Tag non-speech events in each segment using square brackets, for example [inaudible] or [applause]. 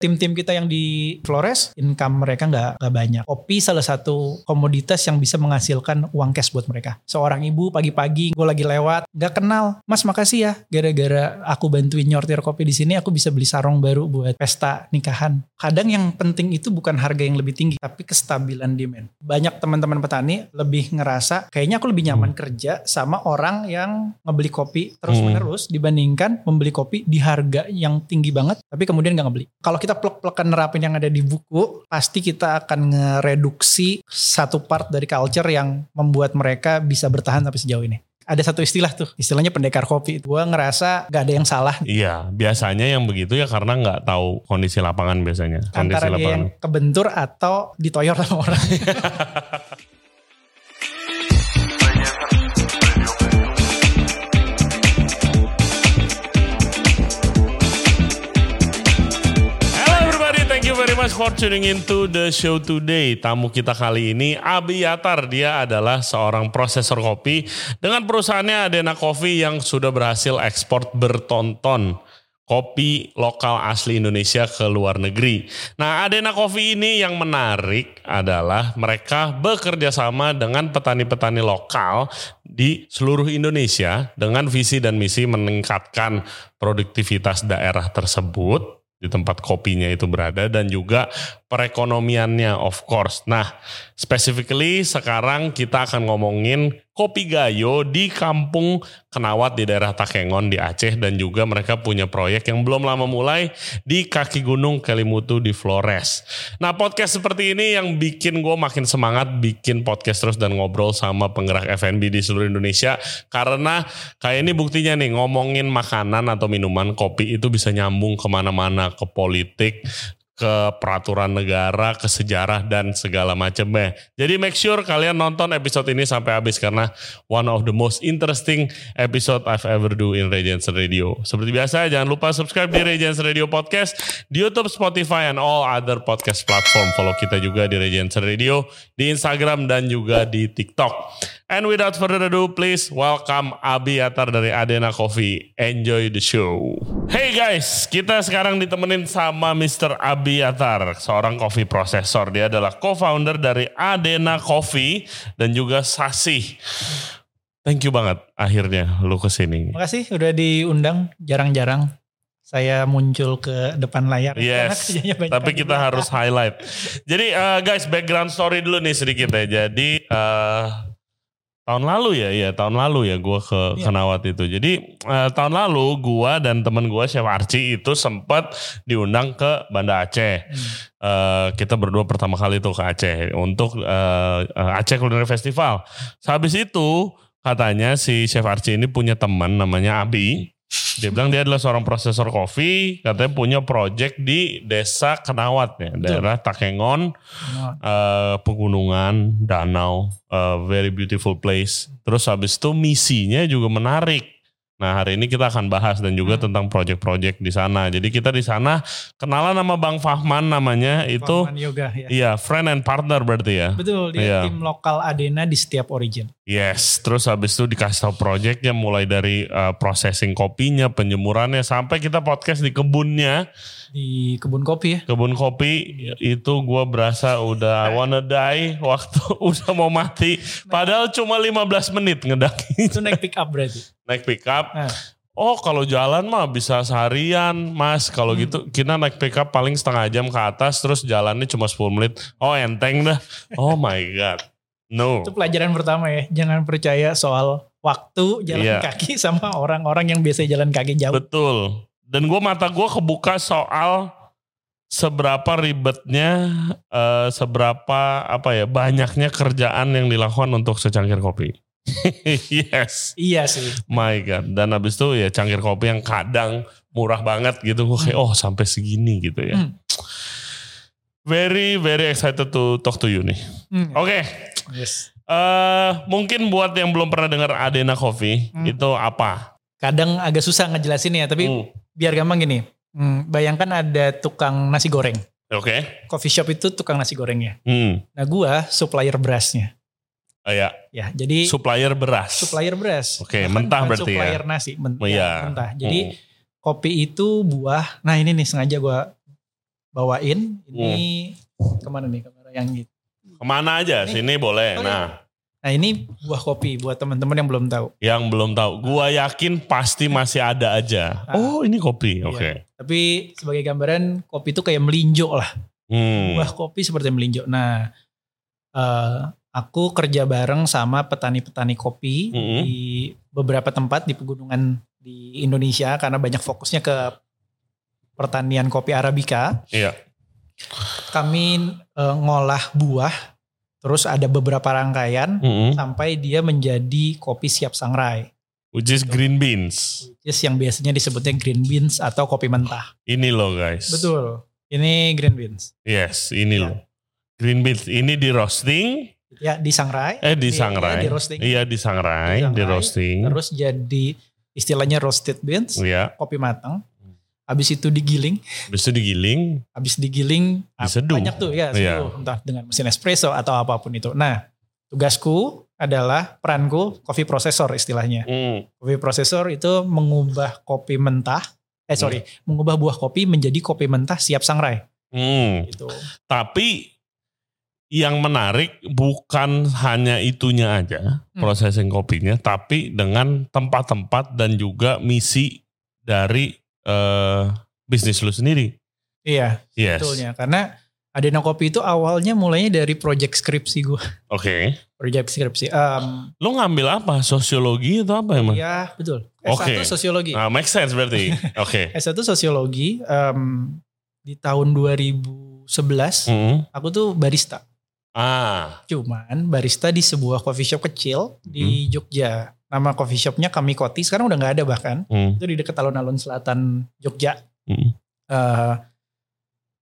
Tim-tim kita yang di Flores, income mereka nggak nggak banyak. Kopi salah satu komoditas yang bisa menghasilkan uang cash buat mereka. Seorang ibu pagi-pagi, gue lagi lewat, nggak kenal, Mas makasih ya, gara-gara aku bantuin nyortir kopi di sini, aku bisa beli sarung baru buat pesta nikahan. Kadang yang penting itu bukan harga yang lebih tinggi, tapi kestabilan demand. Banyak teman-teman petani lebih ngerasa, kayaknya aku lebih nyaman kerja sama orang yang ngebeli kopi terus-menerus dibandingkan membeli kopi di harga yang tinggi banget, tapi kemudian nggak ngebeli. Kalau kita plek-plekan nerapin yang ada di buku, pasti kita akan ngereduksi satu part dari culture yang membuat mereka bisa bertahan sampai sejauh ini. Ada satu istilah tuh, istilahnya pendekar kopi. Gue ngerasa gak ada yang salah. Iya, biasanya yang begitu ya karena nggak tahu kondisi lapangan biasanya. Kondisi Antara dia lapangan. yang kebentur atau ditoyor sama orang. [laughs] much for tuning into the show today. Tamu kita kali ini Abi Yatar, dia adalah seorang prosesor kopi dengan perusahaannya Adena Coffee yang sudah berhasil ekspor bertonton kopi lokal asli Indonesia ke luar negeri. Nah, Adena Coffee ini yang menarik adalah mereka bekerja sama dengan petani-petani lokal di seluruh Indonesia dengan visi dan misi meningkatkan produktivitas daerah tersebut di tempat kopinya itu berada dan juga perekonomiannya of course. Nah, specifically sekarang kita akan ngomongin Kopi Gayo di Kampung Kenawat di daerah Takengon di Aceh dan juga mereka punya proyek yang belum lama mulai di kaki gunung Kelimutu di Flores. Nah, podcast seperti ini yang bikin gue makin semangat bikin podcast terus dan ngobrol sama penggerak F&B di seluruh Indonesia karena kayak ini buktinya nih ngomongin makanan atau minuman kopi itu bisa nyambung ke mana-mana ke politik ke peraturan negara, ke sejarah dan segala macamnya. Jadi make sure kalian nonton episode ini sampai habis karena one of the most interesting episode I've ever do in Radiance Radio. Seperti biasa jangan lupa subscribe di Radiance Radio Podcast di YouTube, Spotify and all other podcast platform. Follow kita juga di Radiance Radio di Instagram dan juga di TikTok. And without further ado, please welcome Abi Atar dari Adena Coffee. Enjoy the show. Hey guys, kita sekarang ditemenin sama Mr. Abi Atar, seorang coffee processor. Dia adalah co-founder dari Adena Coffee dan juga Sasi. Thank you banget akhirnya lu ke sini. Makasih udah diundang, jarang-jarang saya muncul ke depan layar. Yes, tapi kita harus highlight. Jadi uh, guys, background story dulu nih sedikit ya. Jadi uh, tahun lalu ya, ya tahun lalu ya gue ke Iya. Kenawat itu. Jadi uh, tahun lalu gue dan temen gue Chef Archie itu sempat diundang ke Banda Aceh. Hmm. Uh, kita berdua pertama kali tuh ke Aceh untuk uh, uh, Aceh Culinary Festival. Habis itu katanya si Chef Archie ini punya teman namanya Abi. Dia bilang dia adalah seorang prosesor kopi, katanya punya project di desa Kenawat ya, daerah Takengon, eh, pegunungan, danau, eh, very beautiful place. Terus habis itu misinya juga menarik. Nah hari ini kita akan bahas dan juga Hmm. tentang project-project di sana. Jadi kita di sana kenalan nama Bang Fahman namanya itu, Fahman Yoga ya. iya friend and partner berarti ya. Betul, dia Iya. tim lokal Adena di setiap origin. Yes, terus habis itu dikasih tahu projectnya mulai dari uh, processing kopinya, penjemurannya sampai kita podcast di kebunnya, Di kebun kopi ya. kebun kopi itu gua berasa udah [laughs] wanna die waktu [laughs] udah mau mati. Padahal cuma 15 menit ngedaki Itu naik pick up berarti. [laughs] naik pickup. Nah. Oh kalau jalan mah bisa seharian mas Kalau Hmm. gitu kita naik pickup paling setengah jam ke atas Terus jalannya cuma 10 menit Oh enteng dah Oh my god No Itu pelajaran pertama ya. Jangan percaya soal waktu jalan Iya. kaki sama orang-orang yang biasa jalan kaki jauh. Betul. Dan gue mata gue kebuka soal seberapa ribetnya, eh, seberapa apa ya banyaknya kerjaan yang dilakukan untuk secangkir kopi. [laughs] yes, Iya sih. my god. Dan abis itu ya cangkir kopi yang kadang murah banget gitu. Gue kayak oh sampai segini gitu ya. Hmm. Very very excited to talk to you nih. Hmm. Oke, Yes. eh, mungkin buat yang belum pernah dengar Adena Coffee Hmm. itu apa? Kadang agak susah ngejelasin ya, tapi Hmm, biar gampang gini. Hmm, bayangkan ada tukang nasi goreng. Oke. Coffee shop itu tukang nasi gorengnya. Hmm. Nah gua supplier berasnya. Oh, ya. Ya, jadi supplier beras. supplier beras. Oke, Bahkan mentah berarti ya? supplier nasi, men- Oh, ya, iya. mentah. Jadi Hmm. kopi itu buah. Nah ini nih sengaja gua bawain. Ini ke mana nih kamera yang gitu? Ke mana aja? Ini. Sini boleh. Oh, Nah, Nah ini buah kopi buat teman-teman yang belum tahu. yang belum tahu, gua yakin pasti masih ada aja. Ah. Oh, ini kopi. Iya. Oke. Tapi sebagai gambaran kopi itu kayak melinjo lah. Hmm. Buah kopi seperti melinjo. Nah, eh, aku kerja bareng sama petani-petani kopi Mm-mm. di beberapa tempat di pegunungan di Indonesia karena banyak fokusnya ke pertanian kopi arabica. Iya. Kami eh, ngolah buah, terus ada beberapa rangkaian Mm-mm. sampai dia menjadi kopi siap sangrai. Which is green beans. Which is yang biasanya disebutnya green beans atau kopi mentah. Ini loh guys. Betul. Ini green beans. Yes, ini Ya. loh. Green beans. Ini di roasting. Ya disangrai. Eh di Iya, sangrai. iya, di roasting. Iya di sangrai. Di Di sangrai. roasting. Terus jadi istilahnya roasted beans, Iya. kopi matang. Habis itu digiling, Habis itu digiling. habis digiling ah, Diseduh. banyak tuh ya, seduh. entah dengan mesin espresso atau apa pun itu. Nah, tugasku adalah peranku coffee processor istilahnya. Hmm. Coffee processor itu mengubah kopi mentah, eh sorry, mengubah buah kopi menjadi kopi mentah siap sangrai. Hmm. Gitu. Tapi yang menarik bukan hanya itunya aja Hmm. processing kopinya, tapi dengan tempat-tempat dan juga misi dari eh, bisnis lu sendiri. Iya, Yes. betulnya. Karena Adena Kopi itu awalnya mulainya dari project skripsi gue. Oke. Project skripsi. Um, Lu ngambil apa? Sosiologi atau apa emang? ya betul. S1 Oke. sosiologi. Nah, make sense berarti. [laughs] Oke. S1 sosiologi. um, di tahun 2011 Hmm. aku tuh barista. Ah. Cuman barista di sebuah coffee shop kecil di Jogja. Nama coffee shopnya Kamikoti. Sekarang udah nggak ada bahkan. Hmm. Itu di dekat alun-alun selatan Jogja. Hmm. Eh,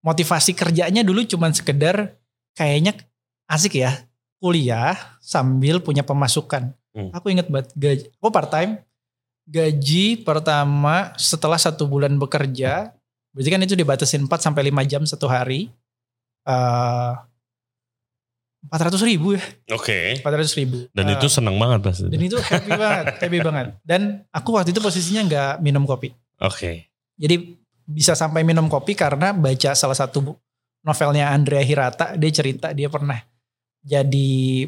motivasi kerjanya dulu cuman sekedar kayaknya asik ya kuliah sambil punya pemasukan. Hmm. Aku inget banget gaji, aku part time gaji pertama setelah satu bulan bekerja, berarti kan itu dibatasin 4 sampai 5 jam satu hari. Eh, Empat ratus ribu ya, Oke. empat ratus ribu. Dan Eh, itu seneng banget pasti. dan itu happy banget, happy banget. Dan aku waktu itu posisinya nggak minum kopi. Oke. Jadi bisa sampai minum kopi karena baca salah satu novelnya Andrea Hirata. Dia cerita dia pernah jadi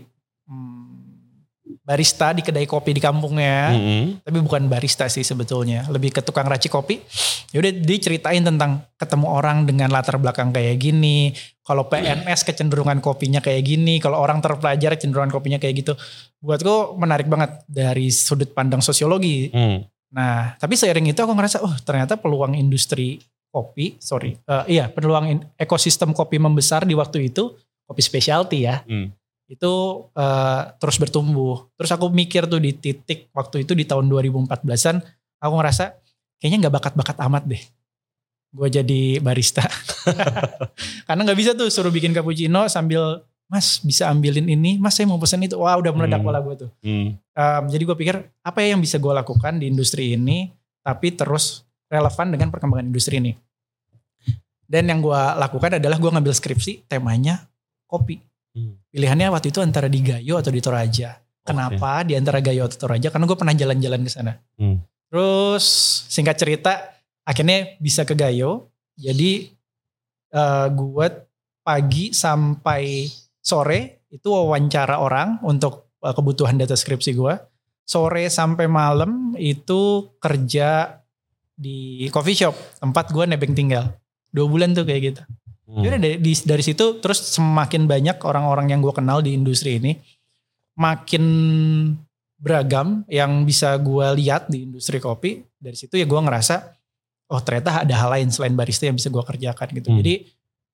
barista di kedai kopi di kampungnya. Mm-mm. Tapi bukan barista sih sebetulnya. Lebih ke tukang racik kopi. Yaudah dia ceritain tentang ketemu orang dengan latar belakang kayak gini. Kalau PNS kecenderungan kopinya kayak gini. Kalau orang terpelajar kecenderungan kopinya kayak gitu. Buatku menarik banget dari sudut pandang sosiologi. Hmm. Nah, tapi seiring itu aku ngerasa, oh ternyata peluang industri kopi, sorry, eh, iya peluang in- ekosistem kopi membesar di waktu itu, kopi specialty ya, Hmm. Itu eh, terus bertumbuh. Terus aku mikir tuh di titik waktu itu di tahun 2014an, aku ngerasa kayaknya nggak bakat-bakat amat deh. Gue jadi barista. [laughs] Karena nggak bisa tuh suruh bikin cappuccino sambil, mas bisa ambilin ini, mas saya mau pesen itu. Wah udah meledak Hmm. kepala gue tuh. Hmm. Um, jadi gue pikir apa ya yang bisa gue lakukan di industri ini tapi terus relevan dengan perkembangan industri ini. Dan yang gue lakukan adalah gue ngambil skripsi temanya kopi. Hmm. Pilihannya waktu itu antara di Gayo atau di Toraja. Kenapa di antara Gayo atau Toraja? Karena gue pernah jalan-jalan ke sana. Hmm. Terus singkat cerita akhirnya bisa ke Gayo. Jadi eh, gue pagi sampai sore itu wawancara orang untuk eh, kebutuhan data skripsi gue. Sore sampai malam itu kerja di coffee shop tempat gue nebeng tinggal. Dua bulan tuh kayak gitu. Hmm. Yaudah dari, di- dari situ terus semakin banyak orang-orang yang gue kenal di industri ini. Makin beragam yang bisa gue lihat di industri kopi. Dari situ ya gue ngerasa, oh ternyata ada hal lain selain barista yang bisa gue kerjakan gitu. Hmm. Jadi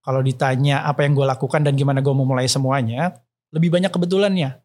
kalau ditanya apa yang gue lakukan dan gimana gue memulai semuanya, lebih banyak kebetulannya.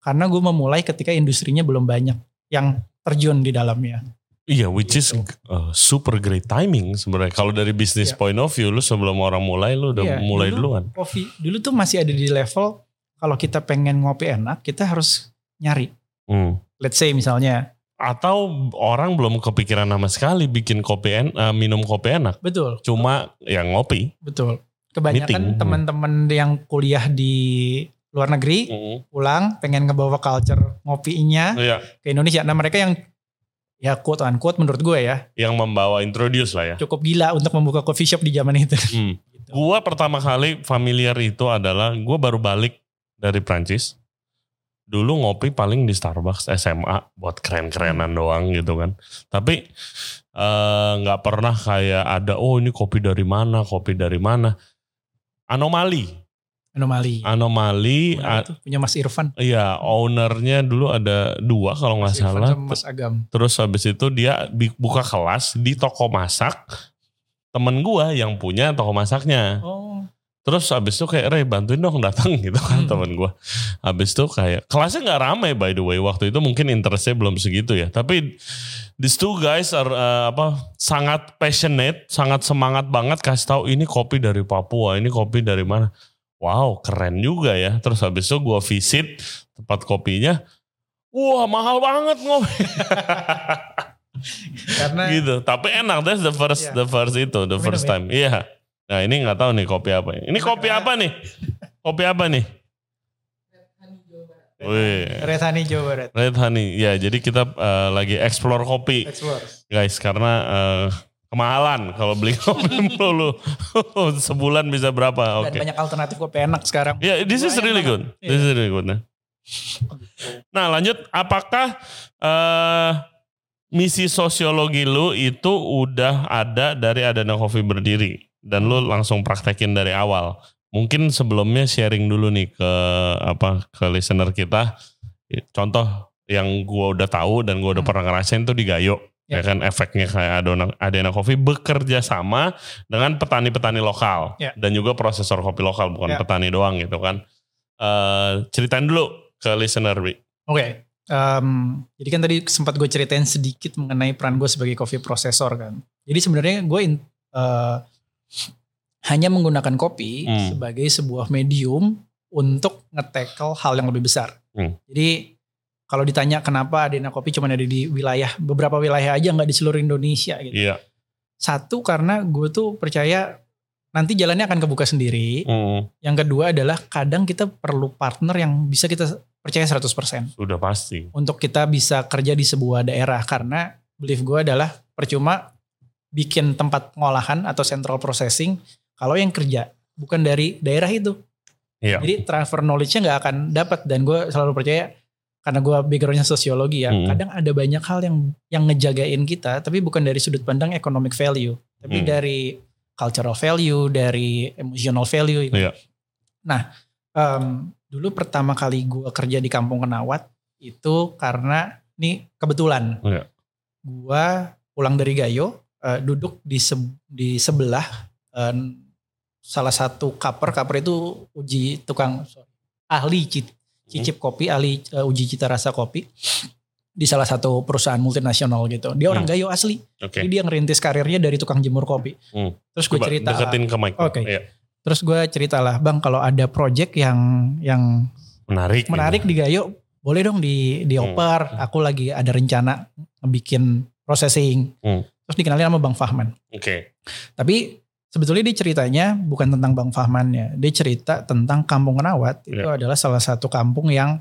Karena gue memulai ketika industrinya belum banyak yang terjun di dalamnya. Iya, which is Gitu. uh, super great timing sebenarnya. Kalau dari bisnis Iya. point of view, lu sebelum orang mulai, lu udah Iya, mulai dulu- duluan. Kopi dulu tuh masih ada di level kalau kita pengen ngopi enak, kita harus nyari. Hmm. Let's say misalnya, Atau orang belum kepikiran sama sekali bikin kopi en, uh, minum kopi enak. betul, Cuma yang ngopi. betul. Kebanyakan Meeting. teman-teman yang kuliah di luar negeri Hmm. pulang pengen ngebawa culture ngopinya Iya. ke Indonesia. Nah mereka yang ya quote unquote menurut gue ya Yang membawa introduce lah ya. cukup gila untuk membuka coffee shop di zaman itu. Hmm. [laughs] Gitu. Gua pertama kali familiar itu adalah gua baru balik dari Prancis. Dulu ngopi paling di Starbucks SMA buat keren-kerenan doang gitu kan. Tapi eh, nggak pernah kayak ada oh ini kopi dari mana, kopi dari mana. Anomali, Anomali. anomali. Mana tuh? punya Mas Irfan. Iya, ownernya dulu ada dua kalau nggak Irfan salah. sama Mas Agam. Terus habis itu dia buka kelas di toko masak. Temen gua yang punya toko masaknya. Oh, Terus abis itu kayak Ray bantuin dong datang [laughs] gitu kan Hmm. temen gue. Abis itu kayak kelasnya nggak ramai by the way waktu itu mungkin interestnya belum segitu ya. Tapi these two guys are uh, apa sangat passionate, sangat semangat banget kasih tahu ini kopi dari Papua, ini kopi dari mana. Wow keren juga ya. Terus habis itu gue visit tempat kopinya. Wah mahal banget ngopi [laughs] karena gitu. Tapi enak that's the first Iya. the first itu the Minum first ya? time. Iya. Nah ini nggak tahu nih kopi apa. Ini kopi apa nih? Kopi apa nih? Wih, Red Honey Jawa Barat. Red Honey. Ya, jadi kita eh, lagi explore kopi, Explore. guys, karena eh, kemahalan kalau beli [laughs] kopi melulu. [laughs] Sebulan bisa berapa? Dan Oke. banyak alternatif kopi enak sekarang. Ya, this is really good. This is really good. Nah, nah lanjut, apakah eh, misi sosiologi lu itu udah ada dari Adana Coffee berdiri dan lu langsung praktekin dari awal? Mungkin sebelumnya sharing dulu nih ke apa ke listener kita. Contoh yang gua udah tahu dan gua udah Hmm. pernah ngerasain tuh di Gayo. Ya kan efeknya kayak Adana, Adana Coffee bekerja sama dengan petani-petani lokal Ya. dan juga prosesor kopi lokal bukan Ya. petani doang gitu kan. Eh ceritain dulu ke listener Bi. Oke. em, jadi kan tadi sempat gue ceritain sedikit mengenai peran gue sebagai coffee processor kan. Jadi sebenarnya gue in- eh, hanya menggunakan kopi Hmm. sebagai sebuah medium untuk nge-tackle hal yang lebih besar. Hmm. Jadi kalau ditanya kenapa Adena Kopi cuma ada di wilayah beberapa wilayah aja nggak di seluruh Indonesia gitu. Iya. Satu karena gue tuh percaya nanti jalannya akan kebuka sendiri. Hmm, Yang kedua adalah kadang kita perlu partner yang bisa kita percaya 100% sudah pasti. untuk kita bisa kerja di sebuah daerah karena belief gue adalah percuma bikin tempat pengolahan atau central processing kalau yang kerja bukan dari daerah itu. Iya. Jadi transfer knowledge-nya nggak akan dapat dan gue selalu percaya karena gue backgroundnya sosiologi ya, Hmm. kadang ada banyak hal yang yang ngejagain kita tapi bukan dari sudut pandang economic value, tapi Hmm. dari cultural value, dari emotional value. gitu. Iya. Nah, em, dulu pertama kali gue kerja di Kampung Kenawat itu karena ini kebetulan Iya. gue pulang dari Gayo, eh, duduk di se- di sebelah eh, salah satu kaper, kaper itu uji tukang sorry, ahli cicip kopi, ahli eh, uji cita rasa kopi di salah satu perusahaan multinasional gitu. Dia orang Hmm. Gayo asli, Oke. jadi dia ngerintis karirnya dari tukang jemur kopi. Hmm. Terus gue cerita, deketin ke mic. Oke. Iya. terus gue cerita lah, bang kalau ada project yang yang Menarik. menarik di Gayo, boleh dong di dioper. Aku lagi ada rencana bikin processing. Hmm. Terus dikenalin sama Bang Fahman. Oke. Tapi sebetulnya dia ceritanya bukan tentang Bang Fahmannya. Dia cerita tentang Kampung Kenawat. Itu Iya. adalah salah satu kampung yang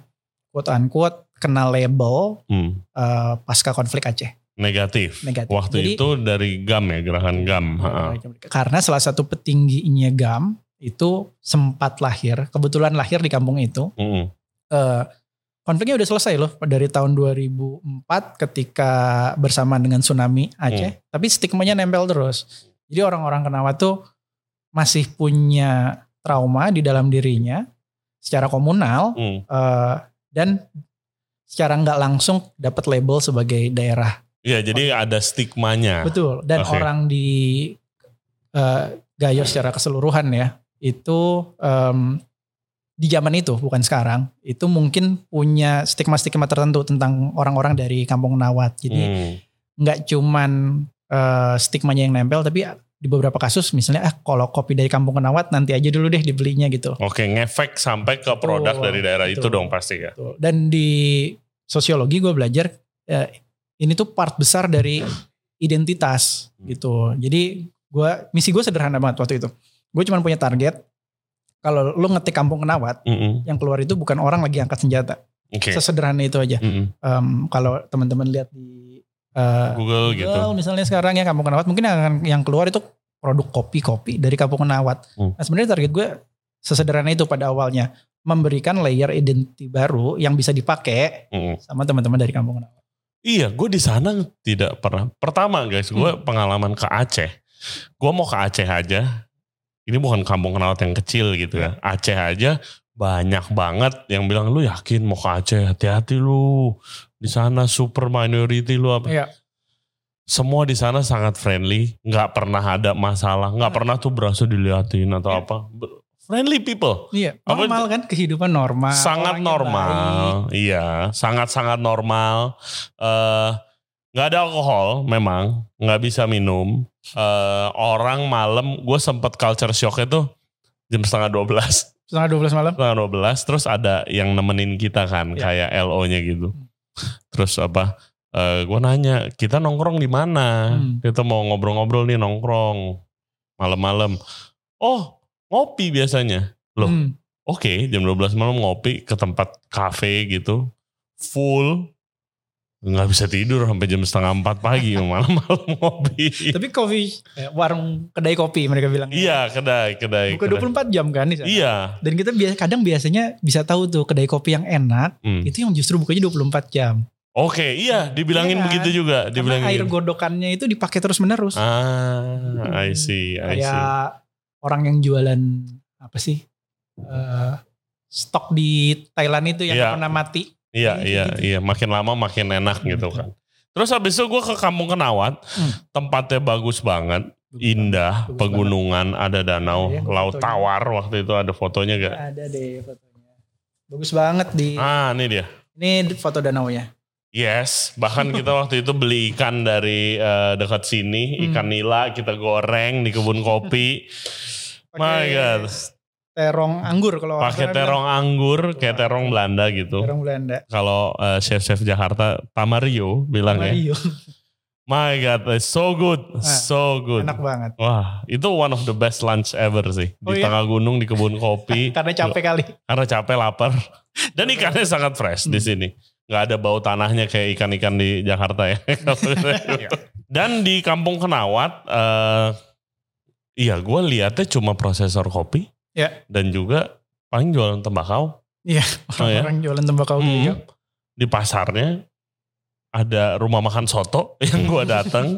quote unquote kena label Hmm. eh, pasca konflik Aceh. Negatif. Negatif. Waktu Jadi- itu dari GAM ya, gerakan GAM. Karena salah satu petingginya GAM itu sempat lahir, kebetulan lahir di kampung itu. Hmm. eh, konfliknya udah selesai loh dari tahun 2004 ketika bersamaan dengan tsunami Aceh. Hmm. Tapi stigmanya nempel terus. Jadi orang-orang Kenawat tuh masih punya trauma di dalam dirinya secara komunal Hmm. eh, dan secara nggak langsung dapat label sebagai daerah. Iya, jadi ada stigmanya. Betul. Dan Oke. orang di eh, Gayo secara keseluruhan ya itu em, di zaman itu bukan sekarang itu mungkin punya stigma-stigma tertentu tentang orang-orang dari kampung Nawat. Jadi Hmm. nggak cuman eh, stigmanya yang nempel tapi di beberapa kasus misalnya ah kalau kopi dari kampung Kenawat nanti aja dulu deh dibelinya gitu. Oke, ngefek sampai ke produk Betul, dari daerah itu betul. dong pasti ya. Betul. Dan di sosiologi gue belajar eh, ini tuh part besar dari identitas gitu. Jadi gue misi gue sederhana banget waktu itu. Gue cuma punya target kalau lu ngetik kampung Kenawat Mm-mm. yang keluar itu bukan orang lagi angkat senjata. Oke. Sesederhana itu aja. Mm-mm. Em, kalau teman-teman lihat di eh, Google gitu. Google misalnya sekarang ya Kampung Kenawat mungkin yang akan yang keluar itu produk kopi-kopi dari Kampung Kenawat. Hmm. Nah sebenarnya target gue sesederhana itu pada awalnya memberikan layer identity baru yang bisa dipakai Mm. sama teman-teman dari Kampung Kenawat. Iya, gue di sana tidak pernah. Pertama guys, gue Hmm. pengalaman ke Aceh. Gue mau ke Aceh aja. Ini bukan kampung kenawat yang kecil gitu ya. Aceh aja banyak banget yang bilang lu yakin mau ke Aceh? Hati-hati lu. Di sana super minority lu apa? Iya. semua di sana sangat friendly. Nggak pernah ada masalah. Nggak pernah tuh berasa diliatin atau Iya. apa. Friendly people. Iya, Apa normal kan? Kehidupan normal. sangat baik. normal. iya. Sangat sangat normal. Eh nggak ada alkohol memang. Nggak bisa minum. Eh orang malam gue sempet culture shock itu jam setengah 12 Setengah 12 malam. setengah 12 terus ada yang nemenin kita kan Ya. kayak LO-nya gitu terus apa eh gue nanya kita nongkrong di mana Hmm. kita mau ngobrol-ngobrol nih nongkrong malam-malam oh ngopi biasanya Loh, Hmm. Oke, jam 12 malam ngopi ke tempat kafe gitu, full, nggak bisa tidur sampai jam setengah empat pagi [laughs] malam-malam ngopi. Tapi kopi, eh, warung kedai kopi mereka bilang. iya, kedai, kedai. Buka kedai. 24 jam kan di sana. Iya. Dan kita biasa kadang biasanya bisa tahu tuh kedai kopi yang enak Hmm. itu yang justru bukanya 24 jam. Oke, iya, dibilangin Iya kan? begitu juga, Karena dibilangin. air gitu. godokannya itu dipakai terus menerus. Ah, I see, I see. Kayak orang yang jualan apa sih? eh, stok di Thailand itu yang nggak pernah mati. Iya, iya, iya. Makin lama makin enak gitu kan. Terus habis itu gue ke Kampung Kenawat, Hmm. tempatnya bagus banget, indah, Bagus pegunungan, ada danau, Iya, laut fotonya. tawar waktu itu ada fotonya gak? Ada deh fotonya. Bagus banget di Ah, ini dia. ini foto danaunya. Yes, bahkan kita waktu itu beli ikan dari eh, dekat sini, Hmm. ikan nila kita goreng di kebun kopi. [laughs] My God. Terong anggur kalau Pakai terong anggur, kayak terong Belanda bilang. gitu. Terong Belanda. Kalau eh, chef-chef Jakarta, Tamario bilang ya. Mario. [laughs] My God, it's so good, so good. Enak banget. Wah, itu one of the best lunch ever sih. Di Oh iya? tengah gunung di kebun kopi. [laughs] Karena capek kali. karena capek lapar. [laughs] Dan ikannya sangat fresh di Hmm. sini. Nggak ada bau tanahnya kayak ikan-ikan di Jakarta ya. Iya. Dan di Kampung Kenawat, eh, iya gue lihatnya cuma prosesor kopi. Ya. Dan juga paling jualan tembakau. Iya, Oh ya? orang jualan tembakau Hmm. gitu. Di pasarnya ada rumah makan soto [laughs] yang gue datang.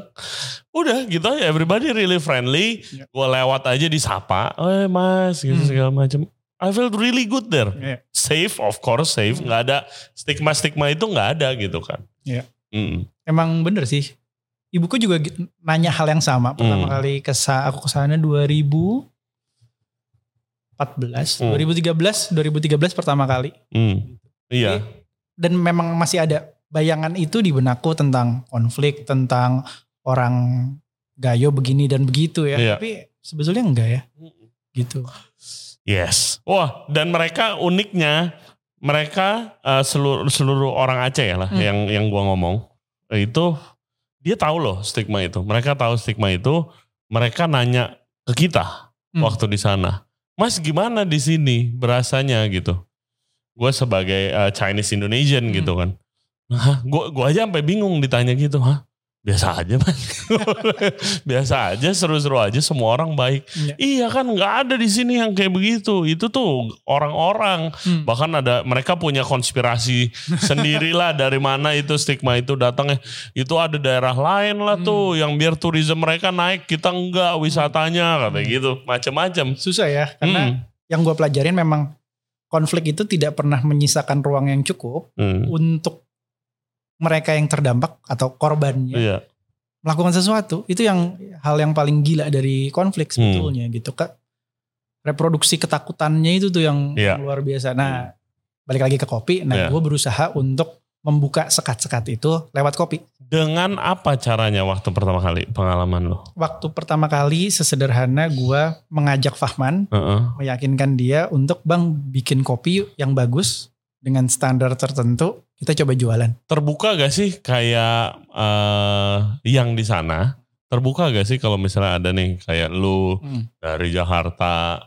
Udah gitu aja, everybody really friendly. Ya. Gue lewat aja disapa, eh mas, gitu Hmm. segala macam. I felt really good there. Iya. Safe, of course safe. Nggak ada stigma-stigma itu nggak ada gitu kan. Iya. Mm. Emang bener sih. Ibuku juga nanya hal yang sama. Pertama Hmm. kali ke aku ke sana 2014, Hmm. 2013, 2013 pertama kali. Mm. Iya. Dan memang masih ada bayangan itu di benakku tentang konflik, tentang orang gayo begini dan begitu ya. Iya. Tapi sebetulnya enggak ya. Gitu. Yes. Wah, dan mereka uniknya mereka eh, seluruh seluruh orang Aceh ya lah Hmm. yang yang gua ngomong itu dia tahu loh stigma itu. Mereka tahu stigma itu. Mereka nanya ke kita Hmm. waktu di sana. Mas gimana di sini berasanya gitu. Gue sebagai eh, Chinese Indonesian Hmm. gitu kan. Hah, gua gua aja sampai bingung ditanya gitu, hah? Biasa aja, Mas. [laughs] Biasa aja, seru-seru aja, semua orang baik. Iya. Iya kan nggak ada di sini yang kayak begitu. Itu tuh orang-orang. Hmm. Bahkan ada mereka punya konspirasi [laughs] sendirilah dari mana itu stigma itu datangnya. Itu ada daerah lain lah Hmm. tuh yang biar turisme mereka naik, kita enggak wisatanya katanya Hmm. gitu. Macam-macam. Susah ya. Karena Hmm. yang gue pelajarin memang konflik itu tidak pernah menyisakan ruang yang cukup Hmm. untuk mereka yang terdampak atau korbannya Iya. melakukan sesuatu itu yang hal yang paling gila dari konflik Hmm. sebetulnya gitu kak reproduksi ketakutannya itu tuh yang Iya. luar biasa nah balik lagi ke kopi nah Iya. gue berusaha untuk membuka sekat-sekat itu lewat kopi Dengan apa caranya waktu pertama kali pengalaman lo? waktu pertama kali sesederhana gue mengajak Fahman Heeh. meyakinkan dia untuk bang bikin kopi yang bagus dengan standar tertentu kita coba jualan Terbuka gak sih kayak eh yang di sana? Terbuka gak sih kalau misalnya ada nih kayak lu Hmm. dari Jakarta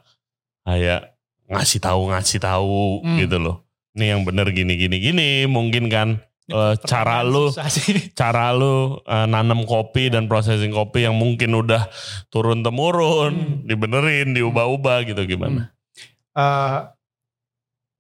kayak ngasih tahu ngasih tahu Hmm. gitu loh. Ini yang bener gini gini gini mungkin kan eh, cara lu [laughs] cara lu eh, nanam kopi dan processing kopi yang mungkin udah turun temurun, dibenerin, diubah-ubah gitu gimana? Eh,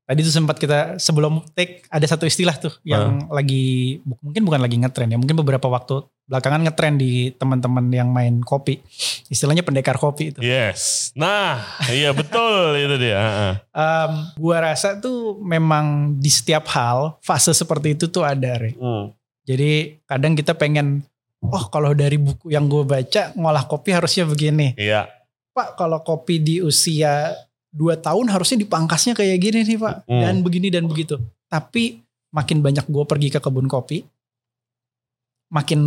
tadi tuh sempat kita sebelum take ada satu istilah tuh yang lagi bu- mungkin bukan lagi ngetren ya mungkin beberapa waktu belakangan ngetren di teman-teman yang main kopi istilahnya pendekar kopi itu Yes. Nah, iya betul [laughs] itu dia. Em, gua rasa tuh memang di setiap hal fase seperti itu tuh ada Re. Hmm. jadi kadang kita pengen oh kalau dari buku yang gue baca ngolah kopi harusnya begini Iya. Pak kalau kopi di usia 2 tahun harusnya dipangkasnya kayak gini nih Pak. Hmm. Dan begini dan begitu. Tapi makin banyak gue pergi ke kebun kopi, makin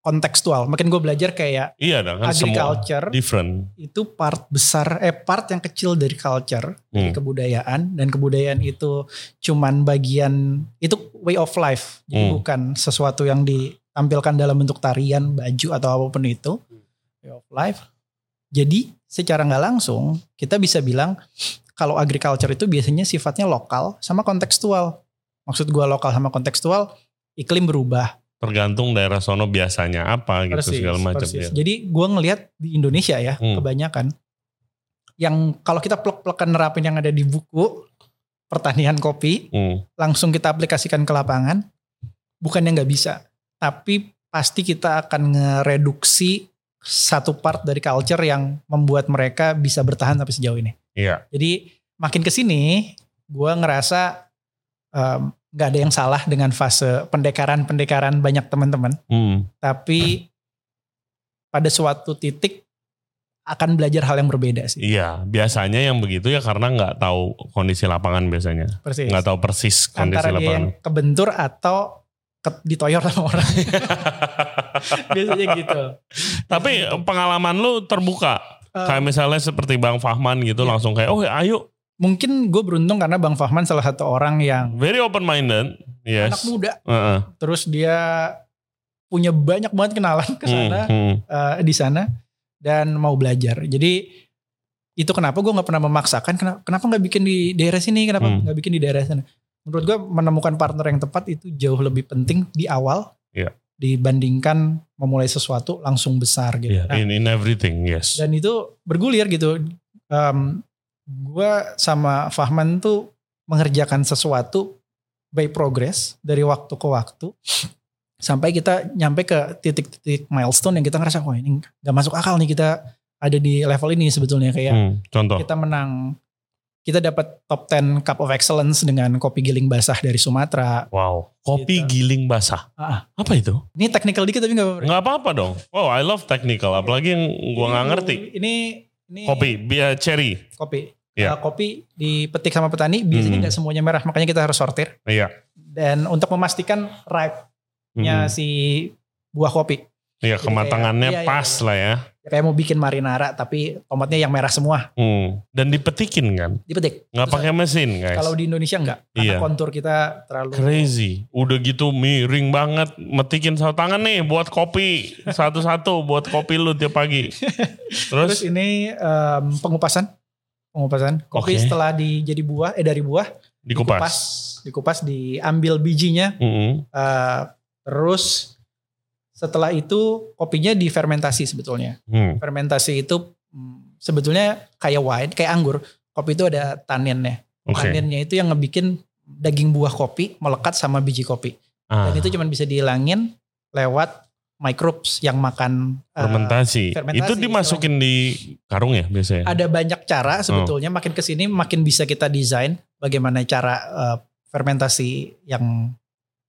kontekstual. Makin gue belajar kayak Iya dong kan agriculture different. itu part besar, eh part yang kecil dari culture, dari Hmm. kebudayaan. Dan kebudayaan itu cuman bagian, itu way of life. Jadi Hmm. bukan sesuatu yang ditampilkan dalam bentuk tarian, baju atau apa pun itu. Way of life. Jadi secara nggak langsung kita bisa bilang kalau agriculture itu biasanya sifatnya lokal sama kontekstual. Maksud gua lokal sama kontekstual, iklim berubah. Tergantung daerah sono biasanya apa gitu Persis, segala macam persis. ya. Jadi gua ngelihat di Indonesia ya Hmm. kebanyakan yang kalau kita plek-plekan nerapin yang ada di buku pertanian kopi Hmm. langsung kita aplikasikan ke lapangan bukannya nggak bisa tapi pasti kita akan ngereduksi satu part dari culture yang membuat mereka bisa bertahan sampai sejauh ini. Iya. Jadi makin ke sini gua ngerasa nggak ada yang salah dengan fase pendekaran-pendekaran banyak teman-teman Hmm. tapi pada suatu titik akan belajar hal yang berbeda sih. Iya, biasanya yang begitu ya karena nggak tahu kondisi lapangan biasanya. Persis. Nggak tahu persis kondisi Antara lapangan. yang kebentur atau ditoyor sama orang. [laughs] Biasanya gitu. Tapi pengalaman lu terbuka. Eh, Kayak misalnya seperti Bang Fahman gitu Iya. langsung kayak oh ayo mungkin gue beruntung karena Bang Fahman salah satu orang yang very open minded. Yes. anak muda. Heeh. Terus dia punya banyak banget kenalan ke sana Hmm, hmm. eh, di sana dan mau belajar. Jadi itu kenapa gue nggak pernah memaksakan kenapa kenapa nggak bikin di daerah sini kenapa Hmm. nggak bikin di daerah sana. Menurut gue menemukan partner yang tepat itu jauh lebih penting di awal Iya. dibandingkan memulai sesuatu langsung besar gitu. Iya, Nah, in, in everything, yes. dan itu bergulir gitu. Um, gue sama Fahman tuh mengerjakan sesuatu by progress dari waktu ke waktu sampai kita nyampe ke titik-titik milestone yang kita ngerasa wah ini nggak masuk akal nih kita ada di level ini sebetulnya kayak Hmm, contoh. kita menang kita dapat top 10 cup of excellence dengan kopi giling basah dari Sumatera. Wow, kopi Gitu. giling basah. Ah, Apa itu? ini technical dikit tapi nggak apa-apa. Nggak apa-apa dong. Wow, I love technical. Apalagi yang gua nggak ngerti. Ini ini Kopi, biar cherry. kopi. Iya. Uh, kopi dipetik sama petani biasanya Hmm. nggak semuanya merah makanya kita harus sortir Iya. dan untuk memastikan ripe-nya Hmm. si buah kopi Iya, kematangannya kayak- iya, iya, pas iya. lah ya. Ya, kayak mau bikin marinara tapi tomatnya yang merah semua Hmm. Dan dipetikin kan? dipetik Nggak Terus pakai mesin guys. kalau di Indonesia nggak karena Iya. kontur kita terlalu Crazy. Udah gitu miring banget. Metikin satu tangan nih buat kopi. Satu-satu buat kopi lu tiap pagi. [laughs] terus Terus? ini em, pengupasan pengupasan kopi Oke. setelah di jadi buah eh dari buah Dikupas. dikupas diambil bijinya Mm-mm. eh, terus setelah itu kopinya difermentasi sebetulnya Hmm. fermentasi itu mm, sebetulnya kayak wine, kayak anggur. Kopi itu ada taninnya. Oke. Taninnya itu yang ngebikin daging buah kopi melekat sama biji kopi. Ah, Dan itu cuma bisa dihilangin lewat microbes yang makan. fermentasi. fermentasi, Itu dimasukin di karung ya biasanya? ada banyak Oh. cara sebetulnya. Makin ke sini makin bisa kita desain bagaimana cara eh, fermentasi yang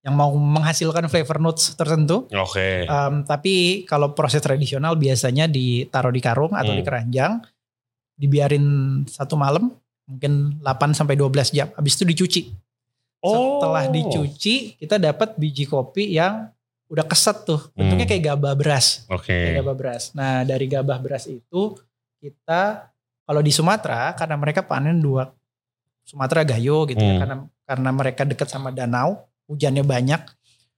yang mau menghasilkan flavor notes tertentu. Oke. Um, tapi kalau proses tradisional biasanya ditaruh di karung atau di Hmm. keranjang, dibiarin satu malam, mungkin 8 sampai 12 jam. Habis itu dicuci. Oh. Setelah dicuci, kita dapat biji kopi yang udah keset tuh. Bentuknya Hmm. kayak gabah beras. Oke. Kayak gabah beras. Nah, dari gabah beras itu kita kalau di Sumatera karena mereka panen dua Sumatera Gayo gitu ya Hmm. karena karena mereka dekat sama danau, hujannya banyak.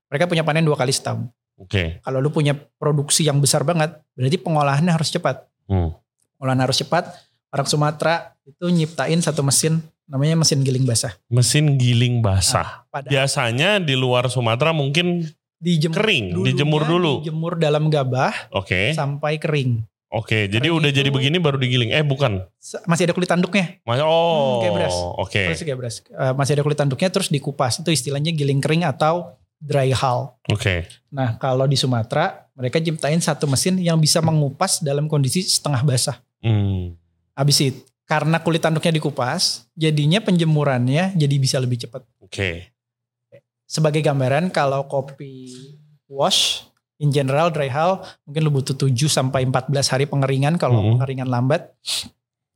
Mereka punya panen dua kali setahun Oke. kalau lu punya produksi yang besar banget, berarti pengolahannya harus cepat. Hmm. Pengolahan harus cepat. Orang Sumatera itu nyiptain satu mesin namanya mesin giling basah. Mesin giling basah. Pada Biasanya di luar Sumatera mungkin dijemur kering, dulunya dijemur dulu. Dijemur dalam gabah Oke. sampai kering. Oke, jadi Kering udah jadi itu- begini baru digiling. Eh bukan. Masih ada kulit tanduknya. Mas- Oh, kayak beras. oke. Terus kayak beras. Eh, masih ada kulit tanduknya terus dikupas. Itu istilahnya giling kering atau dry hull. Oke. Nah, kalau di Sumatera, mereka ciptain satu mesin yang bisa mengupas dalam kondisi setengah basah. Hmm. Habis itu, karena kulit tanduknya dikupas, jadinya penjemurannya jadi bisa lebih cepat. Oke. Sebagai gambaran, kalau kopi wash, in general dry hull, mungkin lu butuh 7 sampai 14 hari pengeringan. Kalau Mhm. pengeringan lambat,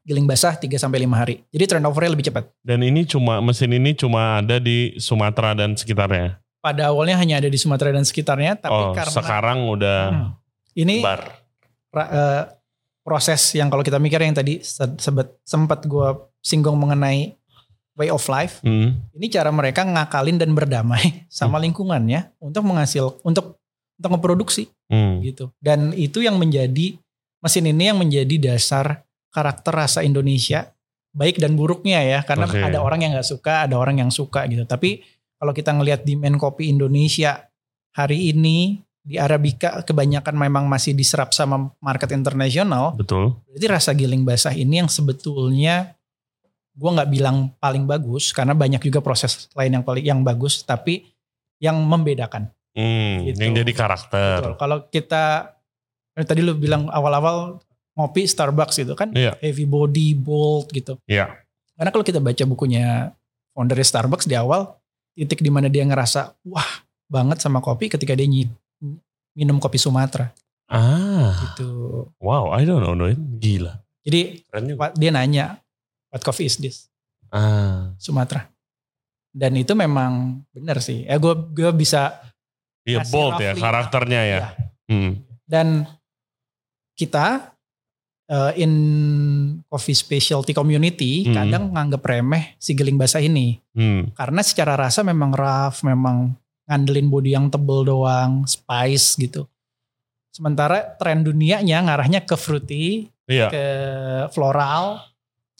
giling basah 3 sampai 5 hari. Jadi turnovernya lebih cepat. Dan ini cuma mesin ini cuma ada di Sumatera dan sekitarnya. Pada awalnya hanya ada di Sumatera dan sekitarnya, tapi oh, karena sekarang udah Hmm. ini bar. ra- eh, proses yang kalau kita mikir yang tadi se- sebet, sempat gue singgung mengenai way of life, Hmm. ini cara mereka ngakalin dan berdamai [laughs] sama lingkungannya untuk menghasil untuk untuk memproduksi Hmm. gitu. Dan itu yang menjadi mesin ini yang menjadi dasar karakter rasa Indonesia baik dan buruknya ya karena Oke. ada orang yang nggak suka, ada orang yang suka gitu. Tapi kalau kita ngelihat demand kopi Indonesia hari ini di Arabica kebanyakan memang masih diserap sama market internasional. Betul. Berarti rasa giling basah ini yang sebetulnya gua nggak bilang paling bagus karena banyak juga proses lain yang paling yang bagus tapi yang membedakan. Hmm. Gitu. Yang jadi karakter. Betul. Kalau kita eh, tadi lu bilang awal-awal ngopi Starbucks gitu kan Iya. heavy body, bold gitu. Iya. Karena kalau kita baca bukunya founder Starbucks di awal titik di mana dia ngerasa wah banget sama kopi ketika dia nyi- minum kopi Sumatera Ah. gitu. Wow, I don't know. it. Gila. Jadi dia nanya what coffee is this? Ah. Sumatera. Dan itu memang benar sih. Ya gue gue bisa Iya bold ya karakternya ya. ya. Hmm. Dan kita uh, in coffee specialty community Hmm. kadang nganggep remeh si geling basah ini. Hmm. Karena secara rasa memang rough, memang ngandelin body yang tebel doang, spice gitu. Sementara tren dunianya ngarahnya ke fruity, Iya. ke floral,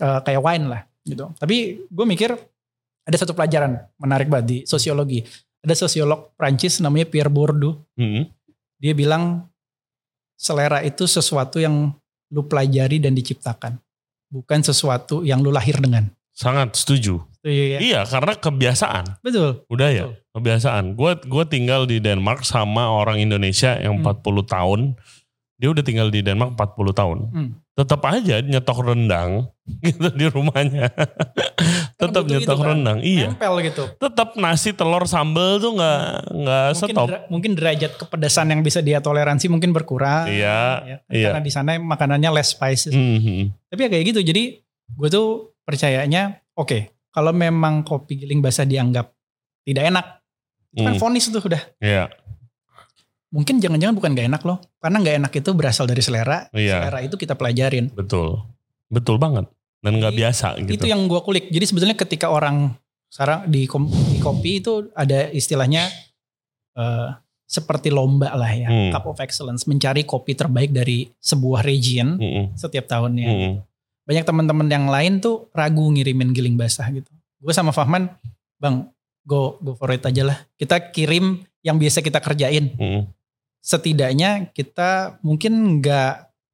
uh, kayak wine lah gitu. Tapi gue mikir ada satu pelajaran menarik banget di sosiologi. Ada sosiolog Prancis namanya Pierre Bourdieu Hmm. dia bilang selera itu sesuatu yang lu pelajari dan diciptakan bukan sesuatu yang lu lahir dengan Sangat setuju. Iya, Iya, karena kebiasaan. betul Udah ya, Betul. kebiasaan. Gue gua tinggal di Denmark sama orang Indonesia yang Hmm. 40 tahun. Dia udah tinggal di Denmark 40 tahun. Hmm. Tetap aja nyetok rendang [laughs] gitu di rumahnya. Tetap nyetok itu kan. rendang. Iya. nempel gitu Tetap nasi telur sambal tuh nggak nggak mungkin stop. dera- mungkin derajat kepedasan yang bisa dia toleransi mungkin berkurang Iya, ya. iya. karena di sana makanannya less spices Hmm, hmm. tapi ya kayak gitu jadi gue tuh percayanya oke kalau memang kopi giling basah dianggap tidak enak itu kan Hmm. vonis tuh udah Iya, mungkin jangan-jangan bukan gak enak loh karena gak enak itu berasal dari selera Iya. selera itu kita pelajarin betul. Betul banget. Dan nggak biasa gitu. itu yang gue kulik jadi sebetulnya ketika orang sekarang di, di kopi itu ada istilahnya eh, seperti lomba lah ya Hmm. cup of excellence mencari kopi terbaik dari sebuah region Mm-mm. setiap tahunnya Mm-mm. banyak teman-teman yang lain tuh ragu ngirimin giling basah gitu gue sama Fahman bang go go for it aja lah kita kirim yang biasa kita kerjain Mm-mm. setidaknya kita mungkin nggak